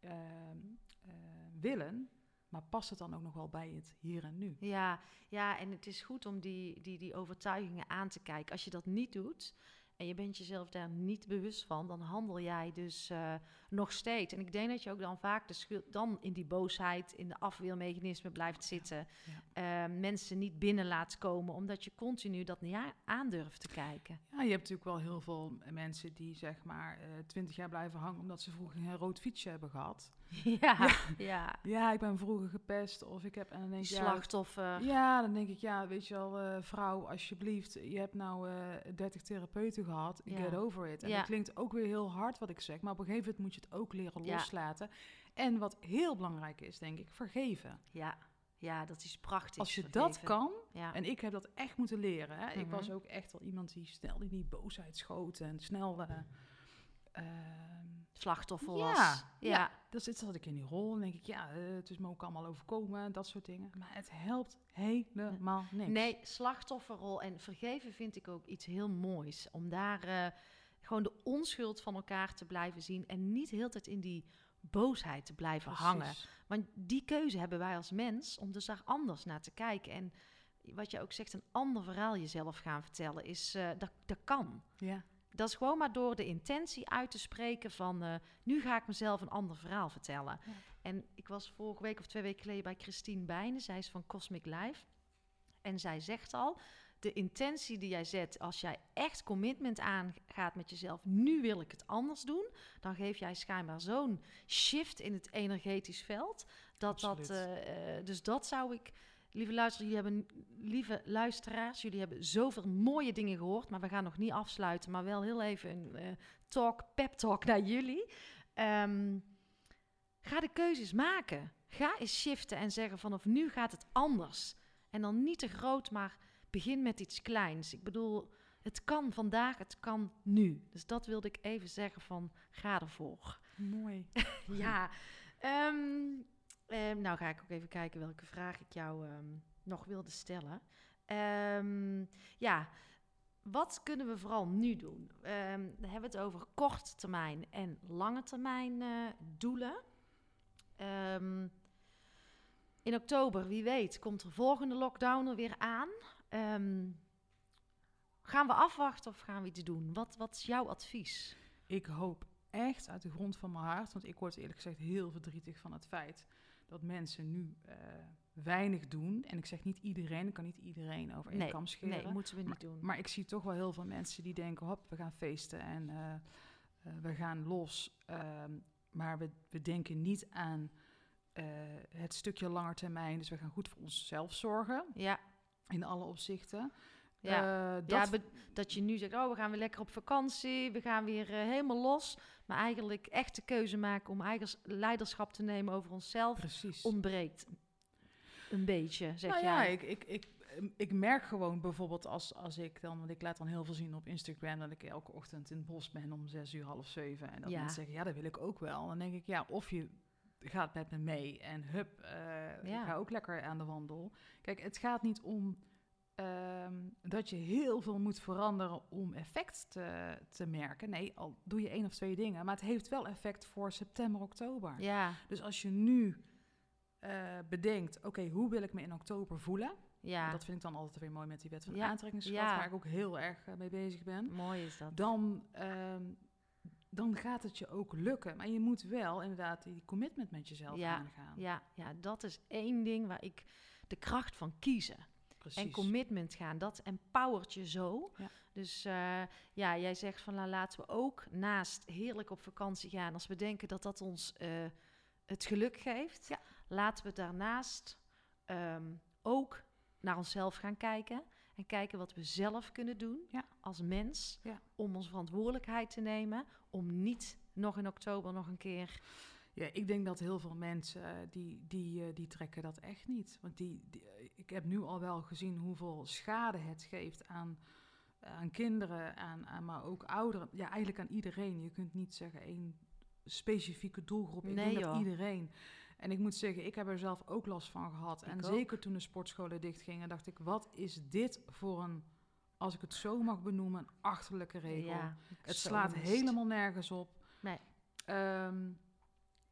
ehm, eh, willen, maar past het dan ook nog wel bij het hier en nu? Ja, ja, en het is goed om die, die, die overtuigingen aan te kijken. Als je dat niet doet en je bent jezelf daar niet bewust van, dan handel jij dus eh, nog steeds. En ik denk dat je ook dan vaak de schuld, dan in die boosheid, in de afweermechanismen blijft zitten. Eh, mensen niet binnen laat komen, omdat je continu dat niet aandurft te kijken. Ja, je hebt natuurlijk wel heel veel mensen die zeg maar eh, twintig jaar blijven hangen omdat ze vroeger een rood fietsje hebben gehad. ja, ja. Ja, ik ben vroeger gepest of ik heb... En dan denk ik, ja, Slachtoffer. Ja, dan denk ik, ja, weet je wel, eh, vrouw, alsjeblieft, je hebt nou eh 30 therapeuten gehad, get over it. En Ja. dat klinkt ook weer heel hard wat ik zeg, maar op een gegeven moment moet je het ook leren Ja. loslaten. En wat heel belangrijk is, denk ik, vergeven. Ja, ja, dat is prachtig. Als je dat kan, Ja. en ik heb dat echt moeten leren. Hè. Ik Mhm. was ook echt wel iemand die snel in die boosheid schoot en snel... eh, ehm, slachtoffer Ja, was. ja. dus dit zat ik in die rol en denk ik, ja, eh, het is me ook allemaal overkomen, dat soort dingen. Maar het helpt helemaal niks. Nee, slachtofferrol en vergeven vind ik ook iets heel moois. Om daar eh, gewoon de onschuld van elkaar te blijven zien en niet heel tijd in die boosheid te blijven hangen. Want die keuze hebben wij als mens om dus daar anders naar te kijken. En wat je ook zegt, een ander verhaal jezelf gaan vertellen, is, eh, dat, dat kan. Ja. Dat is gewoon maar door de intentie uit te spreken van... eh, nu ga ik mezelf een ander verhaal vertellen. Ja. En ik was vorige week of twee weken geleden bij Christine Bijnen. Zij is van Cosmic Life. En zij zegt al, de intentie die jij zet... als jij echt commitment aangaat met jezelf... nu wil ik het anders doen... dan geef jij schijnbaar zo'n shift in het energetisch veld... dat dat... Absoluut. eh, eh, dus dat zou ik... Lieve luisteraars, jullie hebben, lieve luisteraars, jullie hebben zoveel mooie dingen gehoord, maar we gaan nog niet afsluiten, maar wel heel even een eh, talk, pep talk naar jullie. Ehm, ga de keuzes maken. Ga eens shiften en zeggen vanaf nu gaat het anders. En dan niet te groot, maar begin met iets kleins. Ik bedoel, het kan vandaag, het kan nu. Dus dat wilde ik even zeggen van ga ervoor. Mooi. Ja, ehm, ehm, nou ga ik ook even kijken welke vraag ik jou ehm, nog wilde stellen. Ja, wat kunnen we vooral nu doen? We hebben het over korte termijn en lange termijn eh, doelen. In oktober, wie weet, komt er volgende lockdown er weer aan. Ehm, gaan we afwachten of gaan we iets doen? Wat, wat is jouw advies? Ik hoop echt uit de grond van mijn hart, want ik word eerlijk gezegd heel verdrietig van het feit dat mensen nu eh, weinig doen. En ik zeg niet iedereen, ik kan niet iedereen over één Nee, kam scheren. Nee, moeten we niet doen. Maar ik zie toch wel heel veel mensen die denken, hop, we gaan feesten en eh, eh, we gaan los. Ehm, maar we, we denken niet aan het stukje langer termijn. Dus we gaan goed voor onszelf zorgen, Ja, in alle opzichten. ja. Eh, dat, ja dat je nu zegt, oh, we gaan weer lekker op vakantie, we gaan weer eh, helemaal los. Maar eigenlijk echt de keuze maken om eigen leiderschap te nemen over onszelf precies. ontbreekt een beetje, zeg nou jij. ja, ik, ik, ik, ik merk gewoon bijvoorbeeld als, als ik dan, want ik laat dan heel veel zien op Instagram dat ik elke ochtend in het bos ben om zes uur, half zeven. En dat Ja. mensen zeggen, ja, dat wil ik ook wel. Dan denk ik, ja, of je gaat met me mee en hup, eh, Ja. ik ga ook lekker aan de wandel. Kijk, het gaat niet om ehm, dat je heel veel moet veranderen om effect te, te merken. Nee, al doe je één of twee dingen, maar het heeft wel effect voor september, oktober. Ja, Dus als je nu eh, bedenkt, oké, hoe wil ik me in oktober voelen? ja. Dat vind ik dan altijd weer mooi met die wet van Ja, aantrekkingskracht, ja. waar ik ook heel erg eh, mee bezig ben. mooi is dat. Dan, ehm, dan gaat het je ook lukken. Maar je moet wel inderdaad die commitment met jezelf Ja, aangaan. Ja, ja, dat is één ding waar ik de kracht van kiezen. Precies. En commitment gaan, dat empowert je zo. Ja. Dus eh, ja, jij zegt van nou, laten we ook naast heerlijk op vakantie gaan, als we denken dat dat ons eh, het geluk geeft, Ja. laten we daarnaast ehm, ook naar onszelf gaan kijken. En kijken wat we zelf kunnen doen Ja. als mens. Ja. Om onze verantwoordelijkheid te nemen. Om niet nog in oktober nog een keer. Ja, ik denk dat heel veel mensen eh, die, die, eh, die trekken dat echt niet. Want die, die, eh, ik heb nu al wel gezien hoeveel schade het geeft aan, aan kinderen, aan, aan, maar ook ouderen. Ja, eigenlijk aan iedereen. Je kunt niet zeggen één specifieke doelgroep. Ik Nee, denk dat iedereen. En ik moet zeggen, ik heb er zelf ook last van gehad. Ik en ook. zeker toen de sportscholen dichtgingen, dacht ik, wat is dit voor een, als ik het zo mag benoemen, een achterlijke regel. Ja, Het slaat mist. helemaal nergens op. Nee. Ehm,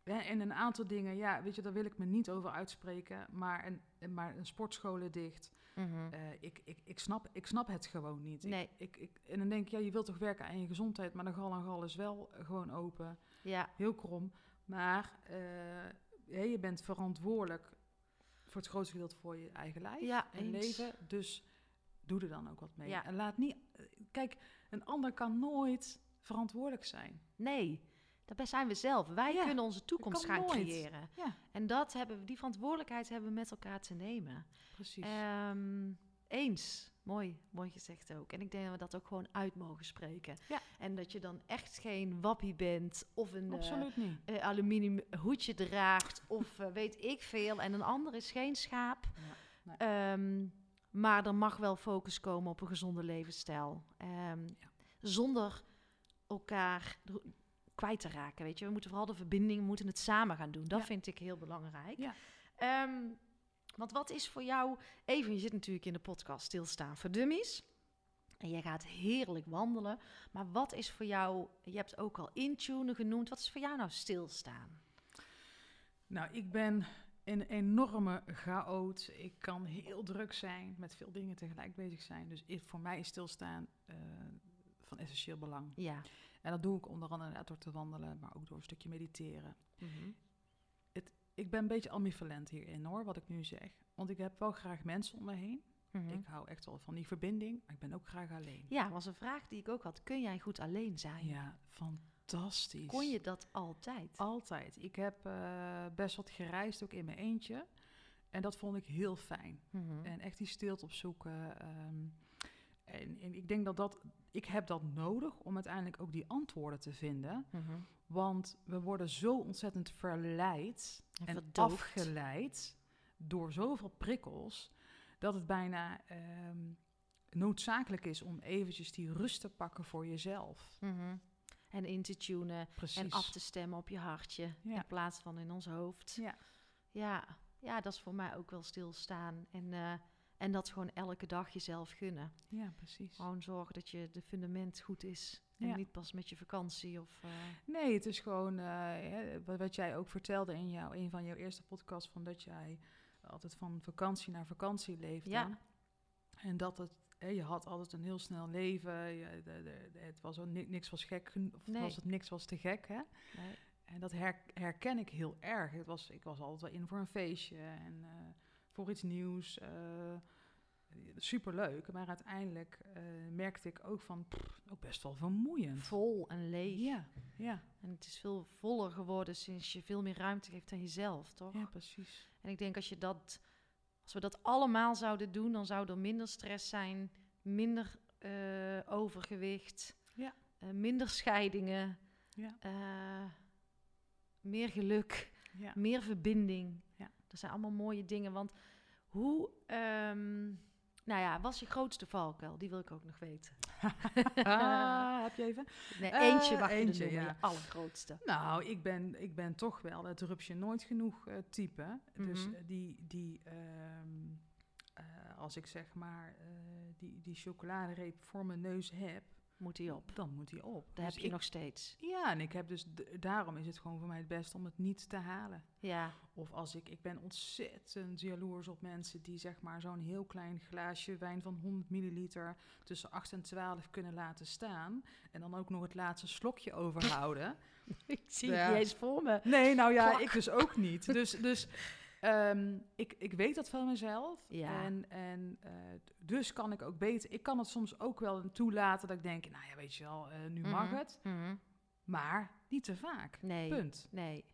en een aantal dingen, ja, weet je, daar wil ik me niet over uitspreken. Maar een, maar een sportscholen dicht. Mhm. eh, ik, ik, ik, snap, ik snap het gewoon niet. Nee. Ik, ik, en dan denk ik, ja, je wilt toch werken aan je gezondheid. Maar de gal en gal is wel gewoon open. Ja, Heel krom. Maar eh, ja, je bent verantwoordelijk voor het grootste gedeelte voor je eigen lijf Ja, en eens. leven. Dus doe er dan ook wat mee. Ja. En laat niet... Kijk, een ander kan nooit verantwoordelijk zijn. nee. Dat zijn we zelf. Wij Ja, kunnen onze toekomst gaan nooit. creëren. Ja, En dat hebben we, die verantwoordelijkheid hebben we met elkaar te nemen. precies. Ehm, eens. Mooi, mooi gezegd ook. En ik denk dat we dat ook gewoon uit mogen spreken. Ja. En dat je dan echt geen wappie bent of een eh, Absoluut niet. eh, aluminium hoedje draagt of eh, weet ik veel. En een ander is geen schaap. nee. Ehm, maar er mag wel focus komen op een gezonde levensstijl. Ehm, Zonder elkaar kwijt te raken. Weet je, we moeten vooral de verbinding, we moeten het samen gaan doen. Dat Ja. vind ik heel belangrijk. Ja. Ehm, want wat is voor jou, even, je zit natuurlijk in de podcast Stilstaan voor Dummies. En jij gaat heerlijk wandelen. Maar wat is voor jou, je hebt ook al intunen genoemd. Wat is voor jou nou stilstaan? Nou, ik ben een enorme chaot. Ik kan heel druk zijn, met veel dingen tegelijk bezig zijn. Dus voor mij is stilstaan eh, van essentieel belang. Ja. En dat doe ik onder andere door te wandelen, maar ook door een stukje mediteren. Mhm. Ik ben een beetje ambivalent hierin hoor, wat ik nu zeg. Want ik heb wel graag mensen om me heen. Mhm. Ik hou echt wel van die verbinding, maar ik ben ook graag alleen. Ja, was een vraag die ik ook had. Kun jij goed alleen zijn? Ja, fantastisch. Kon je dat altijd? Altijd. Ik heb eh, best wat gereisd, ook in mijn eentje. En dat vond ik heel fijn. Mhm. En echt die stilte opzoeken. ehm, en, en ik denk dat dat... Ik heb dat nodig om uiteindelijk ook die antwoorden te vinden. Mhm. Want we worden zo ontzettend verleid En afgeleid door zoveel prikkels... dat het bijna ehm, noodzakelijk is om eventjes die rust te pakken voor jezelf. Mhm. En in te tunen Precies. en af te stemmen op je hartje Ja. in plaats van in ons hoofd. Ja. Ja, ja dat is voor mij ook wel stilstaan. En, eh, en dat gewoon elke dag jezelf gunnen. Ja, precies. Gewoon zorgen dat je de fundament goed is. En Ja. niet pas met je vakantie of... eh, Nee, het is gewoon eh, wat, jij ook vertelde in jouw, een van jouw eerste podcasts... van dat jij altijd van vakantie naar vakantie leefde. Ja. En dat het, hè, je had altijd een heel snel leven. Je, de, de, het was ook niks was gek, of Nee. was het niks was te gek, hè? nee. En dat her- herken ik heel erg. Het was, ik was altijd wel in voor een feestje en eh, voor iets nieuws. Superleuk, maar uiteindelijk eh, merkte ik ook van, pff, ook best wel vermoeiend. Vol en leeg. Ja, ja, En het is veel voller geworden sinds je veel meer ruimte geeft aan jezelf, toch? ja, precies. En ik denk als je dat, als we dat allemaal zouden doen, dan zou er minder stress zijn, minder eh, overgewicht, Ja. eh, minder scheidingen, Ja. meer geluk, Ja. meer verbinding. Ja. Dat zijn allemaal mooie dingen. Want hoe, ehm, nou ja, was je grootste valkuil? Die wil ik ook nog weten. Ah, heb je even? Nee, Eh, eentje mag je eentje, noemen, ja. je allergrootste. Nou, ik ben, ik ben toch wel het rupsje nooit genoeg eh, type. Dus Mhm. eh, die, die ehm, eh, als ik zeg maar eh, die, die chocoladereep voor mijn neus heb, moet hij op. dan moet hij op. Dat Dus heb je ik- nog steeds. Ja, en ik heb dus daarom is het gewoon voor mij het beste om het niet te halen. Ja, Of als ik, ik ben ontzettend jaloers op mensen die zeg maar zo'n heel klein glaasje wijn van 100 milliliter tussen 8 en 12 kunnen laten staan. En dan ook nog het laatste slokje overhouden. ik zie Ja. het niet eens voor me. Nee, nou ja, ik dus ook niet. Dus, dus ehm, ik, ik weet dat van mezelf. Ja. En, en eh, dus kan ik ook beter. Ik kan het soms ook wel toelaten dat ik denk, nou ja, weet je wel, eh, nu mag Mhm. het. Mhm. Maar niet te vaak. Nee, Punt. nee.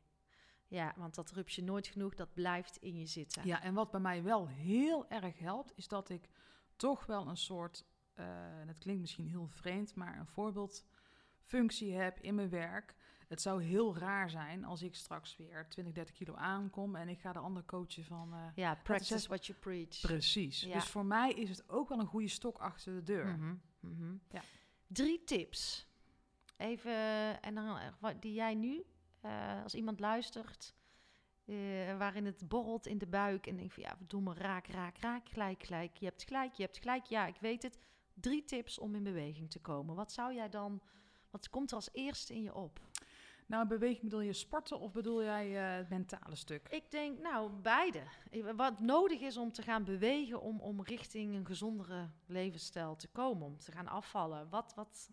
Ja, want dat rup je nooit genoeg, dat blijft in je zitten. Ja, en wat bij mij wel heel erg helpt, is dat ik toch wel een soort, eh dat klinkt misschien heel vreemd, maar een voorbeeldfunctie heb in mijn werk. Het zou heel raar zijn als ik straks weer 20, 30 kilo aankom en ik ga de ander coachen van... eh, Ja, practice what you preach. precies. Ja. Dus voor mij is het ook wel een goede stok achter de deur. Mhm, mhm. Ja. Drie tips. Even, en dan, eh, wat- die jij nu, eh, als iemand luistert, waarin het borrelt in de buik en denkt van ja, verdomme, raak, raak, raak, gelijk, gelijk. Je hebt gelijk, je hebt gelijk, ja, ik weet het. Drie tips om in beweging te komen. Wat zou jij dan, wat komt er als eerste in je op? Nou, beweging bedoel je sporten of bedoel jij eh, het mentale stuk? Ik denk, nou, beide. Wat nodig is om te gaan bewegen, om, om richting een gezondere levensstijl te komen, om te gaan afvallen. Wat, wat,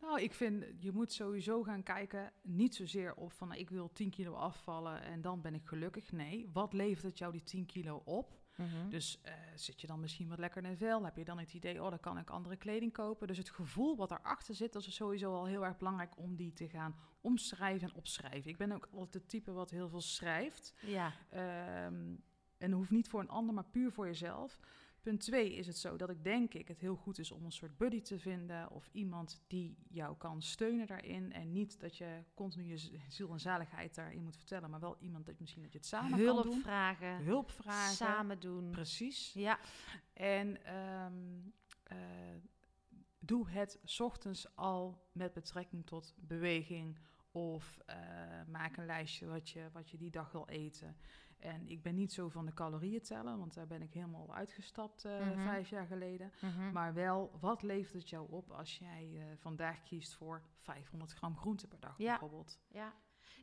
Nou, ik vind, je moet sowieso gaan kijken, niet zozeer op van ik wil 10 kilo afvallen en dan ben ik gelukkig. Nee, wat levert het jou die 10 kilo op? Dus eh, zit je dan misschien wat lekker in een vel? Heb je dan het idee, oh, dan kan ik andere kleding kopen? Dus het gevoel wat erachter zit, dat is sowieso al heel erg belangrijk om die te gaan omschrijven en opschrijven. Ik ben ook altijd het type wat heel veel schrijft. Ja, Ehm, en hoeft niet voor een ander, maar puur voor jezelf. Punt twee is het zo dat ik denk ik het heel goed is om een soort buddy te vinden of iemand die jou kan steunen daarin. En niet dat je continu je ziel en zaligheid daarin moet vertellen, maar wel iemand dat misschien dat je het samen kan hulp doen. vragen, Hulp vragen. samen doen. Precies. Ja, En ehm, eh, doe het 's ochtends al met betrekking tot beweging. Of eh, maak een lijstje wat je, wat je die dag wil eten. En ik ben niet zo van de calorieën tellen, want daar ben ik helemaal uitgestapt eh, Mhm. vijf jaar geleden. mhm. Maar wel, wat levert het jou op als jij eh, vandaag kiest voor 500 gram groente per dag Ja. bijvoorbeeld? ja.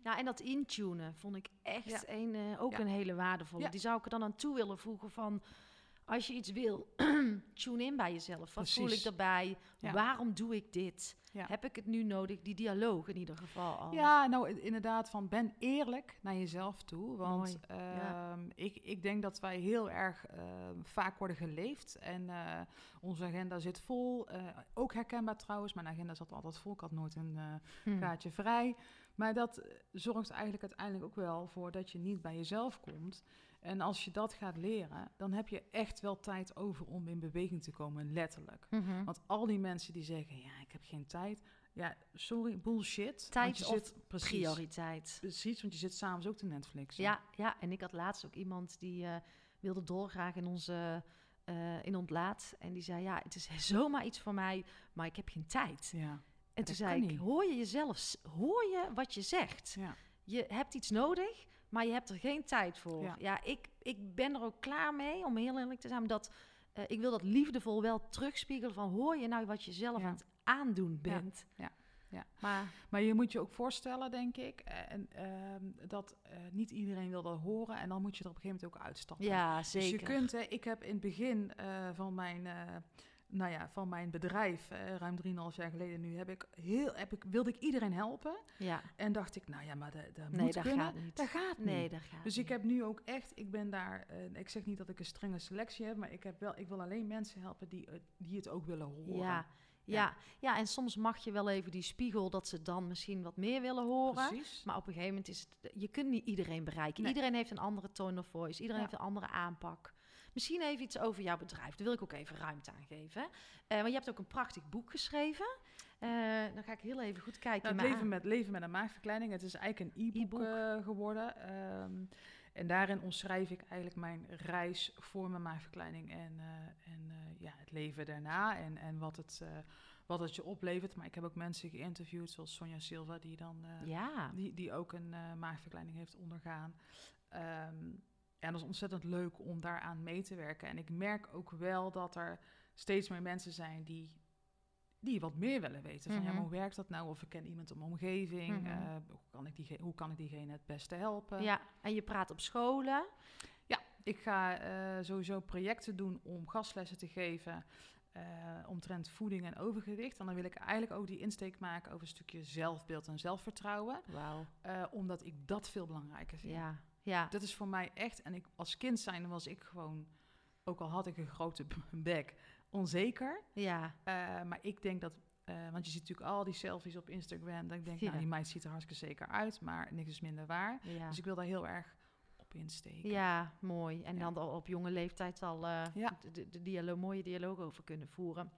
Nou, en dat intunen vond ik echt Ja. een, eh, ook Ja. een hele waardevolle. Die zou ik er dan aan toe willen voegen van... Als je iets wil, tune in bij jezelf. Wat voel ik? Ja. Waarom doe ik dit? Ja. Heb ik het nu nodig? Die dialoog in ieder geval al. Ja, nou inderdaad, van ben eerlijk naar jezelf toe. Want ja. ehm, ik, ik denk dat wij heel erg ehm, vaak worden geleefd. En eh, onze agenda zit vol. Eh, ook herkenbaar trouwens, mijn agenda zat altijd vol. Ik had nooit een eh, Hm. gaatje vrij. Maar dat zorgt eigenlijk uiteindelijk ook wel voor dat je niet bij jezelf komt. En als je dat gaat leren, dan heb je echt wel tijd over om in beweging te komen, letterlijk. Mhm. Want al die mensen die zeggen, ja, ik heb geen tijd. Ja, sorry, bullshit. Tijd je of zit, precies, Prioriteit. Precies, want je zit s'avonds ook te Netflix. Ja, ja, en ik had laatst ook iemand die eh, wilde dolgraag in onze eh, in ontlaat. En die zei, ja, het is zomaar iets voor mij, maar ik heb geen tijd. Ja, En toen zei ik, niet. hoor je jezelf, hoor je wat je zegt? ja. Je hebt iets nodig, maar je hebt er geen tijd voor. Ja. Ja, ik, ik ben er ook klaar mee, om heel eerlijk te zijn, dat eh, ik wil dat liefdevol wel terugspiegelen van, hoor je nou wat je zelf Ja. aan het aandoen bent? ja, ja. Maar Maar je moet je ook voorstellen, denk ik, eh, en, ehm, dat eh, niet iedereen wil dat horen. En dan moet je er op een gegeven moment ook uitstappen. ja, zeker. Dus je kunt, hè, ik heb in het begin van mijn... eh, nou ja, van mijn bedrijf, eh, ruim 3,5 jaar geleden nu, heb ik heel, heb ik, wilde ik iedereen helpen. Ja, En dacht ik, nou ja, maar dat, dat nee, moet dat kunnen. gaat niet. Dat gaat niet. Nee, dat gaat Dus niet. ik heb nu ook echt, ik ben daar, eh, ik zeg niet dat ik een strenge selectie heb, maar ik, heb wel, ik wil alleen mensen helpen die, het- die het ook willen horen. Ja, ja. ja, en soms mag je wel even die spiegel dat ze dan misschien wat meer willen horen. precies. Maar op een gegeven moment is het, je kunt niet iedereen bereiken. Nee. Iedereen heeft een andere tone of voice. Iedereen Ja. heeft een andere aanpak. Misschien even iets over jouw bedrijf. Daar wil ik ook even ruimte aan geven. Eh want je hebt ook een prachtig boek geschreven. Eh, dan ga ik heel even goed kijken. Nou, leven met, leven met een maagverkleining, het is eigenlijk een e-book eh, geworden. Ehm, en daarin omschrijf ik eigenlijk mijn reis voor mijn maagverkleining en, eh, en eh, ja, het leven daarna en, en wat, het, eh, wat het je oplevert. Maar ik heb ook mensen geïnterviewd, zoals Sonja Silva, die dan eh, Ja, die, die ook een eh, maagverkleining heeft ondergaan. Ehm, ja, dat is ontzettend leuk om daaraan mee te werken. En ik merk ook wel dat er steeds meer mensen zijn die die wat meer willen weten. Van ja, Mhm. maar hoe werkt dat nou? Of ik ken iemand in mijn omgeving. Mhm. eh, hoe, kan ik diegene, hoe kan ik diegene het beste helpen? Ja, en je praat op scholen. Ik ga eh, sowieso projecten doen om gastlessen te geven eh, omtrent voeding en overgewicht. En dan wil ik eigenlijk ook die insteek maken over een stukje zelfbeeld en zelfvertrouwen. Wauw. omdat ik dat veel belangrijker vind. Ja, ja. Dat is voor mij echt, en ik als kind zijn was ik gewoon, ook al had ik een grote bek, onzeker. Ja, Eh, maar ik denk dat, eh, want je ziet natuurlijk al die selfies op Instagram, dat ik denk, Ja. nou die meid ziet er hartstikke zeker uit, maar niks is minder waar. ja. Dus ik wil daar heel erg op insteken. Ja, mooi. En Ja. dan al op jonge leeftijd al eh, Ja. de, de, de dialoog, mooie dialoog over kunnen voeren.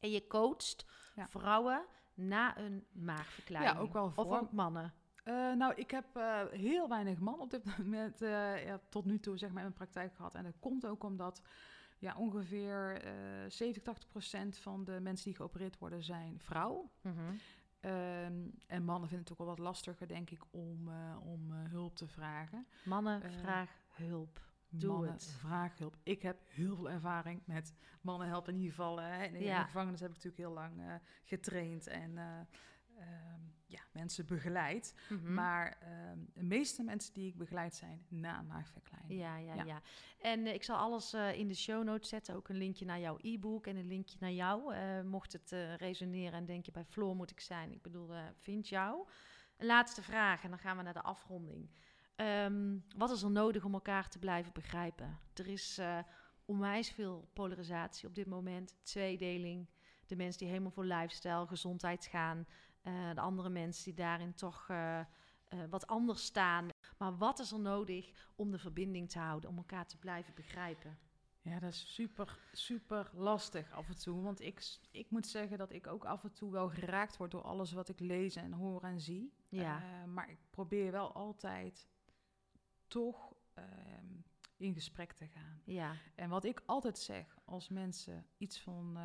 En je coacht vrouwen na een maagverkleining. Ja, ook wel Of ook mannen. Eh, nou, ik heb eh, heel weinig man op dit moment eh, ja, tot nu toe zeg maar, in mijn praktijk gehad. En dat komt ook omdat ja, ongeveer eh 70, 80 procent van de mensen die geopereerd worden zijn vrouw. Ehm, en mannen vinden het ook wel wat lastiger, denk ik, om, om hulp te vragen. Mannen, Eh, vraag hulp. Doe mannen het. vragen hulp. Ik heb heel veel ervaring met mannen helpen. In ieder geval, in, Ja. de gevangenis heb ik natuurlijk heel lang getraind en eh, ehm, ja, mensen begeleid. Mhm. Maar ehm, de meeste mensen die ik begeleid zijn na een maagverkleining. Ja, ja, Ja. ja. En eh, ik zal alles eh, in de show notes zetten. Ook een linkje naar jouw e-book en een linkje naar jou. Eh, mocht het resoneren en denk je bij Floor moet ik zijn. Ik bedoel, vind jou. Een laatste vraag en dan gaan we naar de afronding. Ehm, wat is er nodig om elkaar te blijven begrijpen? Er is onwijs veel polarisatie op dit moment. Tweedeling. De mensen die helemaal voor lifestyle, gezondheid gaan. Eh, de andere mensen die daarin toch eh, eh, wat anders staan. Maar wat is er nodig om de verbinding te houden, om elkaar te blijven begrijpen? Ja, dat is super, super lastig af en toe. Want ik, ik moet zeggen dat ik ook af en toe wel geraakt word door alles wat ik lees en hoor en zie. Ja. Maar ik probeer wel altijd toch ehm, in gesprek te gaan. Ja, En wat ik altijd zeg, als mensen iets van,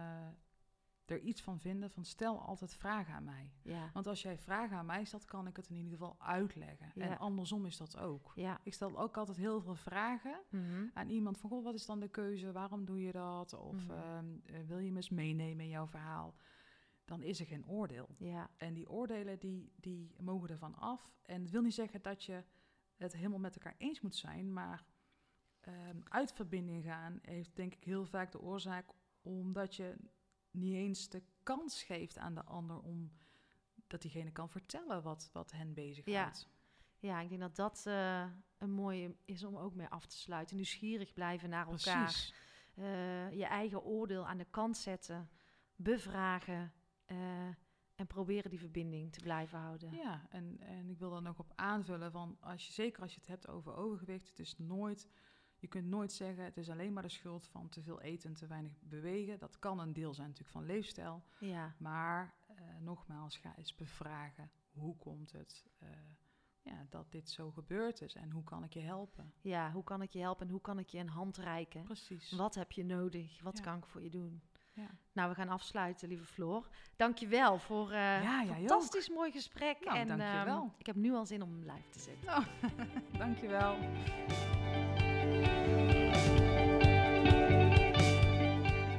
er iets van vinden, van stel altijd vragen aan mij. ja, Want als jij vragen aan mij stelt, kan ik het in ieder geval uitleggen. Ja. En andersom is dat ook. ja. Ik stel ook altijd heel veel vragen Mhm. aan iemand van, goh, wat is dan de keuze? Waarom doe je dat? Of Mhm. ehm, eh, wil je me eens meenemen in jouw verhaal? Dan is er geen oordeel. En die oordelen, die, die mogen ervan af. En het wil niet zeggen dat je het helemaal met elkaar eens moet zijn, maar ehm, uit verbinding gaan heeft denk ik heel vaak de oorzaak omdat je niet eens de kans geeft aan de ander om dat diegene kan vertellen wat, wat hen bezighoudt. ja, ik denk dat dat eh, een mooie is om ook mee af te sluiten. Nieuwsgierig blijven naar elkaar. Eh, je eigen oordeel aan de kant zetten, bevragen eh, en proberen die verbinding te blijven houden. Ja, en, en ik wil daar nog op aanvullen van als je zeker als je het hebt over overgewicht, het is nooit, je kunt nooit zeggen het is alleen maar de schuld van te veel eten en te weinig bewegen. Dat kan een deel zijn natuurlijk van leefstijl, Ja, maar eh, nogmaals ga eens bevragen hoe komt het eh, ja, dat dit zo gebeurd is en hoe kan ik je helpen? ja, hoe kan ik je helpen en hoe kan ik je een hand reiken? Precies. Wat heb je nodig? Wat Ja. kan ik voor je doen? Ja. Nou, we gaan afsluiten, lieve Floor. Dankjewel voor eh Ja, een jij fantastisch mooi gesprek. Nou, en dankjewel. ehm, ik heb nu al zin om live te zetten. Nou, dankjewel.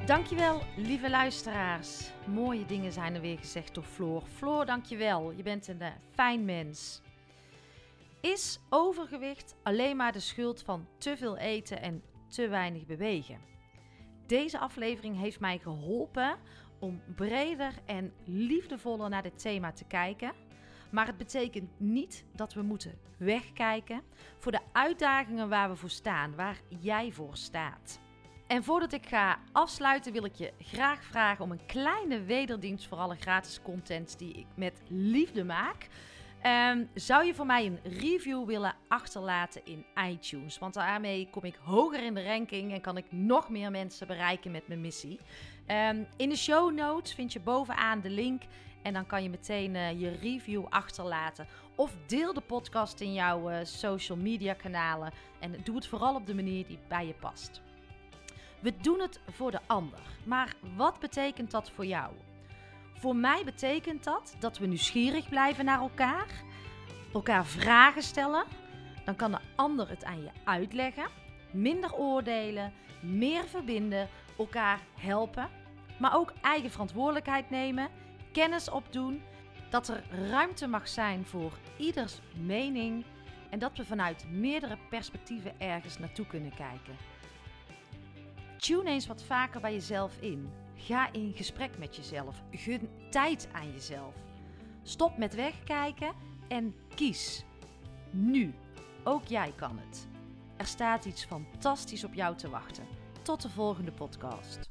Dankjewel, lieve luisteraars. Mooie dingen zijn er weer gezegd door Floor. Floor, dankjewel. Je bent een eh, fijn mens. Is overgewicht alleen maar de schuld van te veel eten en te weinig bewegen? Deze aflevering heeft mij geholpen om breder en liefdevoller naar dit thema te kijken. Maar het betekent niet dat we moeten wegkijken voor de uitdagingen waar we voor staan, waar jij voor staat. En voordat ik ga afsluiten, wil ik je graag vragen om een kleine wederdienst voor alle gratis content die ik met liefde maak. Ehm, zou je voor mij een review willen achterlaten in iTunes? Want daarmee kom ik hoger in de ranking en kan ik nog meer mensen bereiken met mijn missie. Ehm, in de show notes vind je bovenaan de link en dan kan je meteen eh, je review achterlaten. Of deel de podcast in jouw eh, social media kanalen en doe het vooral op de manier die bij je past. We doen het voor de ander, maar wat betekent dat voor jou? Voor mij betekent dat dat we nieuwsgierig blijven naar elkaar, elkaar vragen stellen. Dan kan de ander het aan je uitleggen, minder oordelen, meer verbinden, elkaar helpen. Maar ook eigen verantwoordelijkheid nemen, kennis opdoen, dat er ruimte mag zijn voor ieders mening en dat we vanuit meerdere perspectieven ergens naartoe kunnen kijken. Tune eens wat vaker bij jezelf in. Ga in gesprek met jezelf. Gun tijd aan jezelf. Stop met wegkijken en kies. Nu. Ook jij kan het. Er staat iets fantastisch op jou te wachten. Tot de volgende podcast.